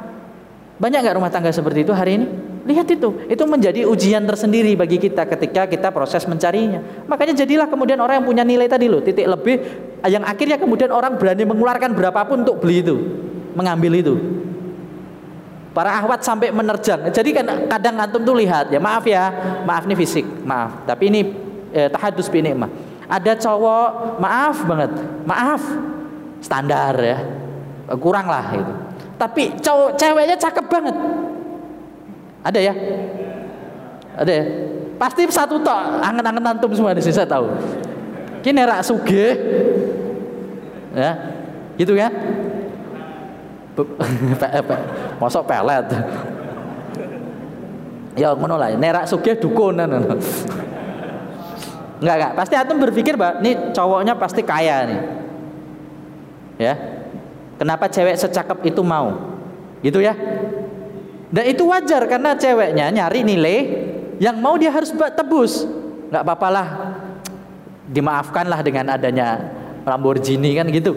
banyak nggak rumah tangga seperti itu hari ini Lihat itu, itu menjadi ujian tersendiri bagi kita ketika kita proses mencarinya. Makanya jadilah kemudian orang yang punya nilai tadi loh, titik lebih yang akhirnya kemudian orang berani mengeluarkan berapapun untuk beli itu, mengambil itu. Para ahwat sampai menerjang. Jadi kan kadang antum tuh lihat ya, maaf ya, maaf nih fisik, maaf. Tapi ini eh, tahadus bi mah. Ada cowok, maaf banget, maaf, standar ya, kurang lah itu. Tapi cowok ceweknya cakep banget, ada ya? Ada ya? Pasti satu tok, angen-angen antum semua di sini saya tahu. Kini rak suge. Ya. Gitu ya? Mosok pelet. Ya ngono lah, nerak suge dukun Enggak enggak, pasti antum berpikir, Mbak, ini cowoknya pasti kaya nih. Ya. Kenapa cewek secakep itu mau? Gitu ya? Dan itu wajar karena ceweknya nyari nilai yang mau dia harus tebus. Nggak apa-apalah. Dimaafkanlah dengan adanya Lamborghini kan gitu.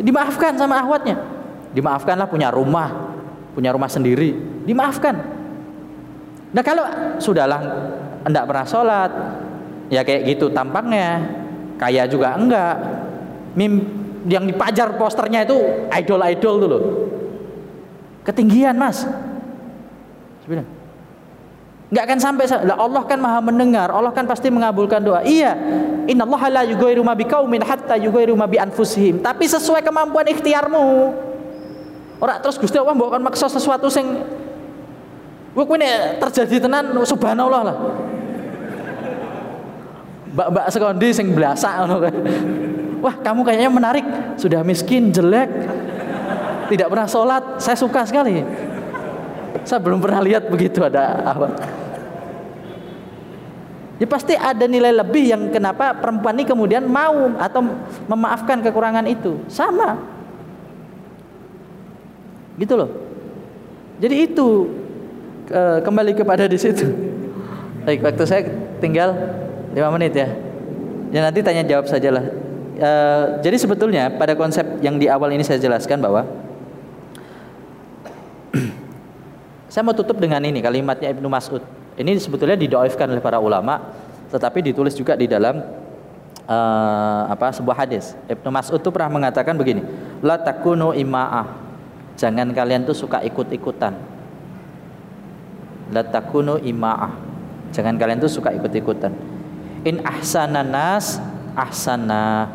Dimaafkan sama ahwatnya. Dimaafkanlah punya rumah, punya rumah sendiri. Dimaafkan. Nah kalau sudahlah enggak pernah sholat, ya kayak gitu tampangnya, kaya juga enggak. Mim yang dipajar posternya itu idol-idol dulu. Ketinggian mas, Sebenarnya. Enggak akan sampai Allah kan Maha mendengar, Allah kan pasti mengabulkan doa. Iya. Innallaha la yughayyiru ma biqaumin hatta yughayyiru ma bi anfusihim. Tapi sesuai kemampuan ikhtiarmu. Ora terus Gusti Allah mbok kan maksa sesuatu sing Gue kuwi terjadi tenan subhanallah lah. Mbak-mbak sekondi sing belasa ngono kan. Wah, kamu kayaknya menarik. Sudah miskin, jelek, tidak pernah sholat. Saya suka sekali. Saya belum pernah lihat begitu ada apa. Ya pasti ada nilai lebih yang kenapa perempuan ini kemudian mau atau memaafkan kekurangan itu. Sama. Gitu loh. Jadi itu kembali kepada di situ. Baik, waktu saya tinggal 5 menit ya. Ya nanti tanya jawab sajalah. E, jadi sebetulnya pada konsep yang di awal ini saya jelaskan bahwa Saya mau tutup dengan ini kalimatnya Ibnu Mas'ud. Ini sebetulnya didoifkan oleh para ulama, tetapi ditulis juga di dalam uh, apa sebuah hadis. Ibnu Mas'ud itu pernah mengatakan begini, la takunu ima'ah. Jangan kalian tuh suka ikut-ikutan. La takunu ima'ah. Jangan kalian tuh suka ikut-ikutan. In ahsana nas ahsana.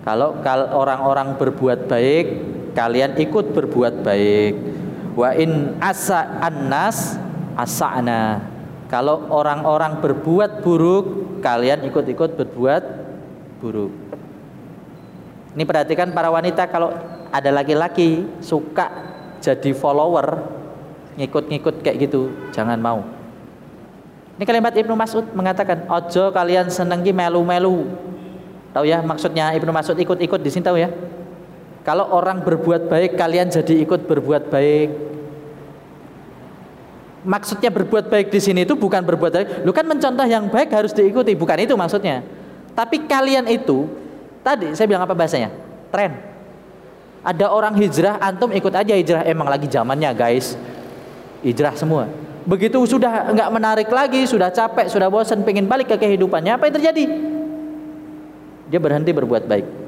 Kalau orang-orang berbuat baik, kalian ikut berbuat baik wa in asa annas asa'na. Kalau orang-orang berbuat buruk kalian ikut-ikut berbuat buruk. Ini perhatikan para wanita kalau ada laki-laki suka jadi follower ngikut-ngikut kayak gitu jangan mau. Ini kalimat Ibnu Mas'ud mengatakan ojo kalian senengi melu-melu. Tahu ya maksudnya Ibnu Mas'ud ikut-ikut di sini tahu ya kalau orang berbuat baik, kalian jadi ikut berbuat baik. Maksudnya berbuat baik di sini itu bukan berbuat baik. Lu kan mencontoh yang baik harus diikuti, bukan itu maksudnya. Tapi kalian itu tadi saya bilang apa bahasanya? tren. Ada orang hijrah, antum ikut aja hijrah. Emang lagi zamannya guys, hijrah semua. Begitu sudah nggak menarik lagi, sudah capek, sudah bosan, pengen balik ke kehidupannya, apa yang terjadi? Dia berhenti berbuat baik.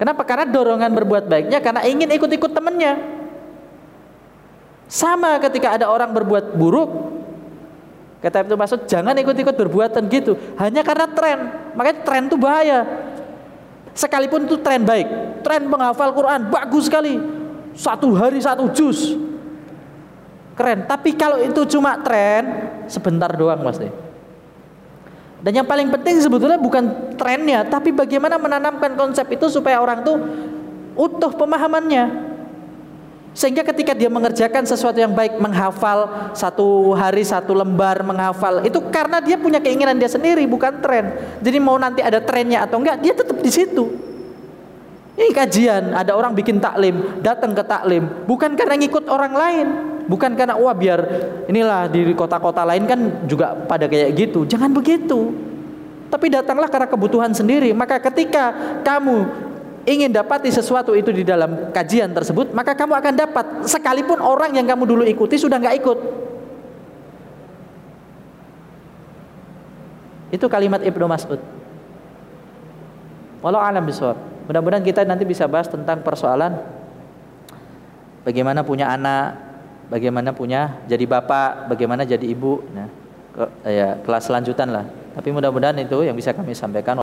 Kenapa? Karena dorongan berbuat baiknya karena ingin ikut-ikut temannya. Sama ketika ada orang berbuat buruk, kata itu maksud jangan ikut-ikut berbuatan gitu, hanya karena tren. Makanya tren itu bahaya. Sekalipun itu tren baik, tren menghafal Quran bagus sekali, satu hari satu juz, keren. Tapi kalau itu cuma tren, sebentar doang mas. Dan yang paling penting sebetulnya bukan trennya, tapi bagaimana menanamkan konsep itu supaya orang tuh utuh pemahamannya. Sehingga ketika dia mengerjakan sesuatu yang baik, menghafal satu hari satu lembar menghafal, itu karena dia punya keinginan dia sendiri, bukan tren. Jadi mau nanti ada trennya atau enggak, dia tetap di situ. Ini kajian, ada orang bikin taklim, datang ke taklim, bukan karena ngikut orang lain, bukan karena wah biar inilah di kota-kota lain kan juga pada kayak gitu. Jangan begitu. Tapi datanglah karena kebutuhan sendiri. Maka ketika kamu ingin dapati sesuatu itu di dalam kajian tersebut, maka kamu akan dapat sekalipun orang yang kamu dulu ikuti sudah nggak ikut. Itu kalimat Ibnu Mas'ud. Walau alam bisawab. Mudah-mudahan kita nanti bisa bahas tentang persoalan bagaimana punya anak, bagaimana punya jadi bapak, bagaimana jadi ibu. Nah, ke, ya, kelas lanjutan lah. Tapi mudah-mudahan itu yang bisa kami sampaikan.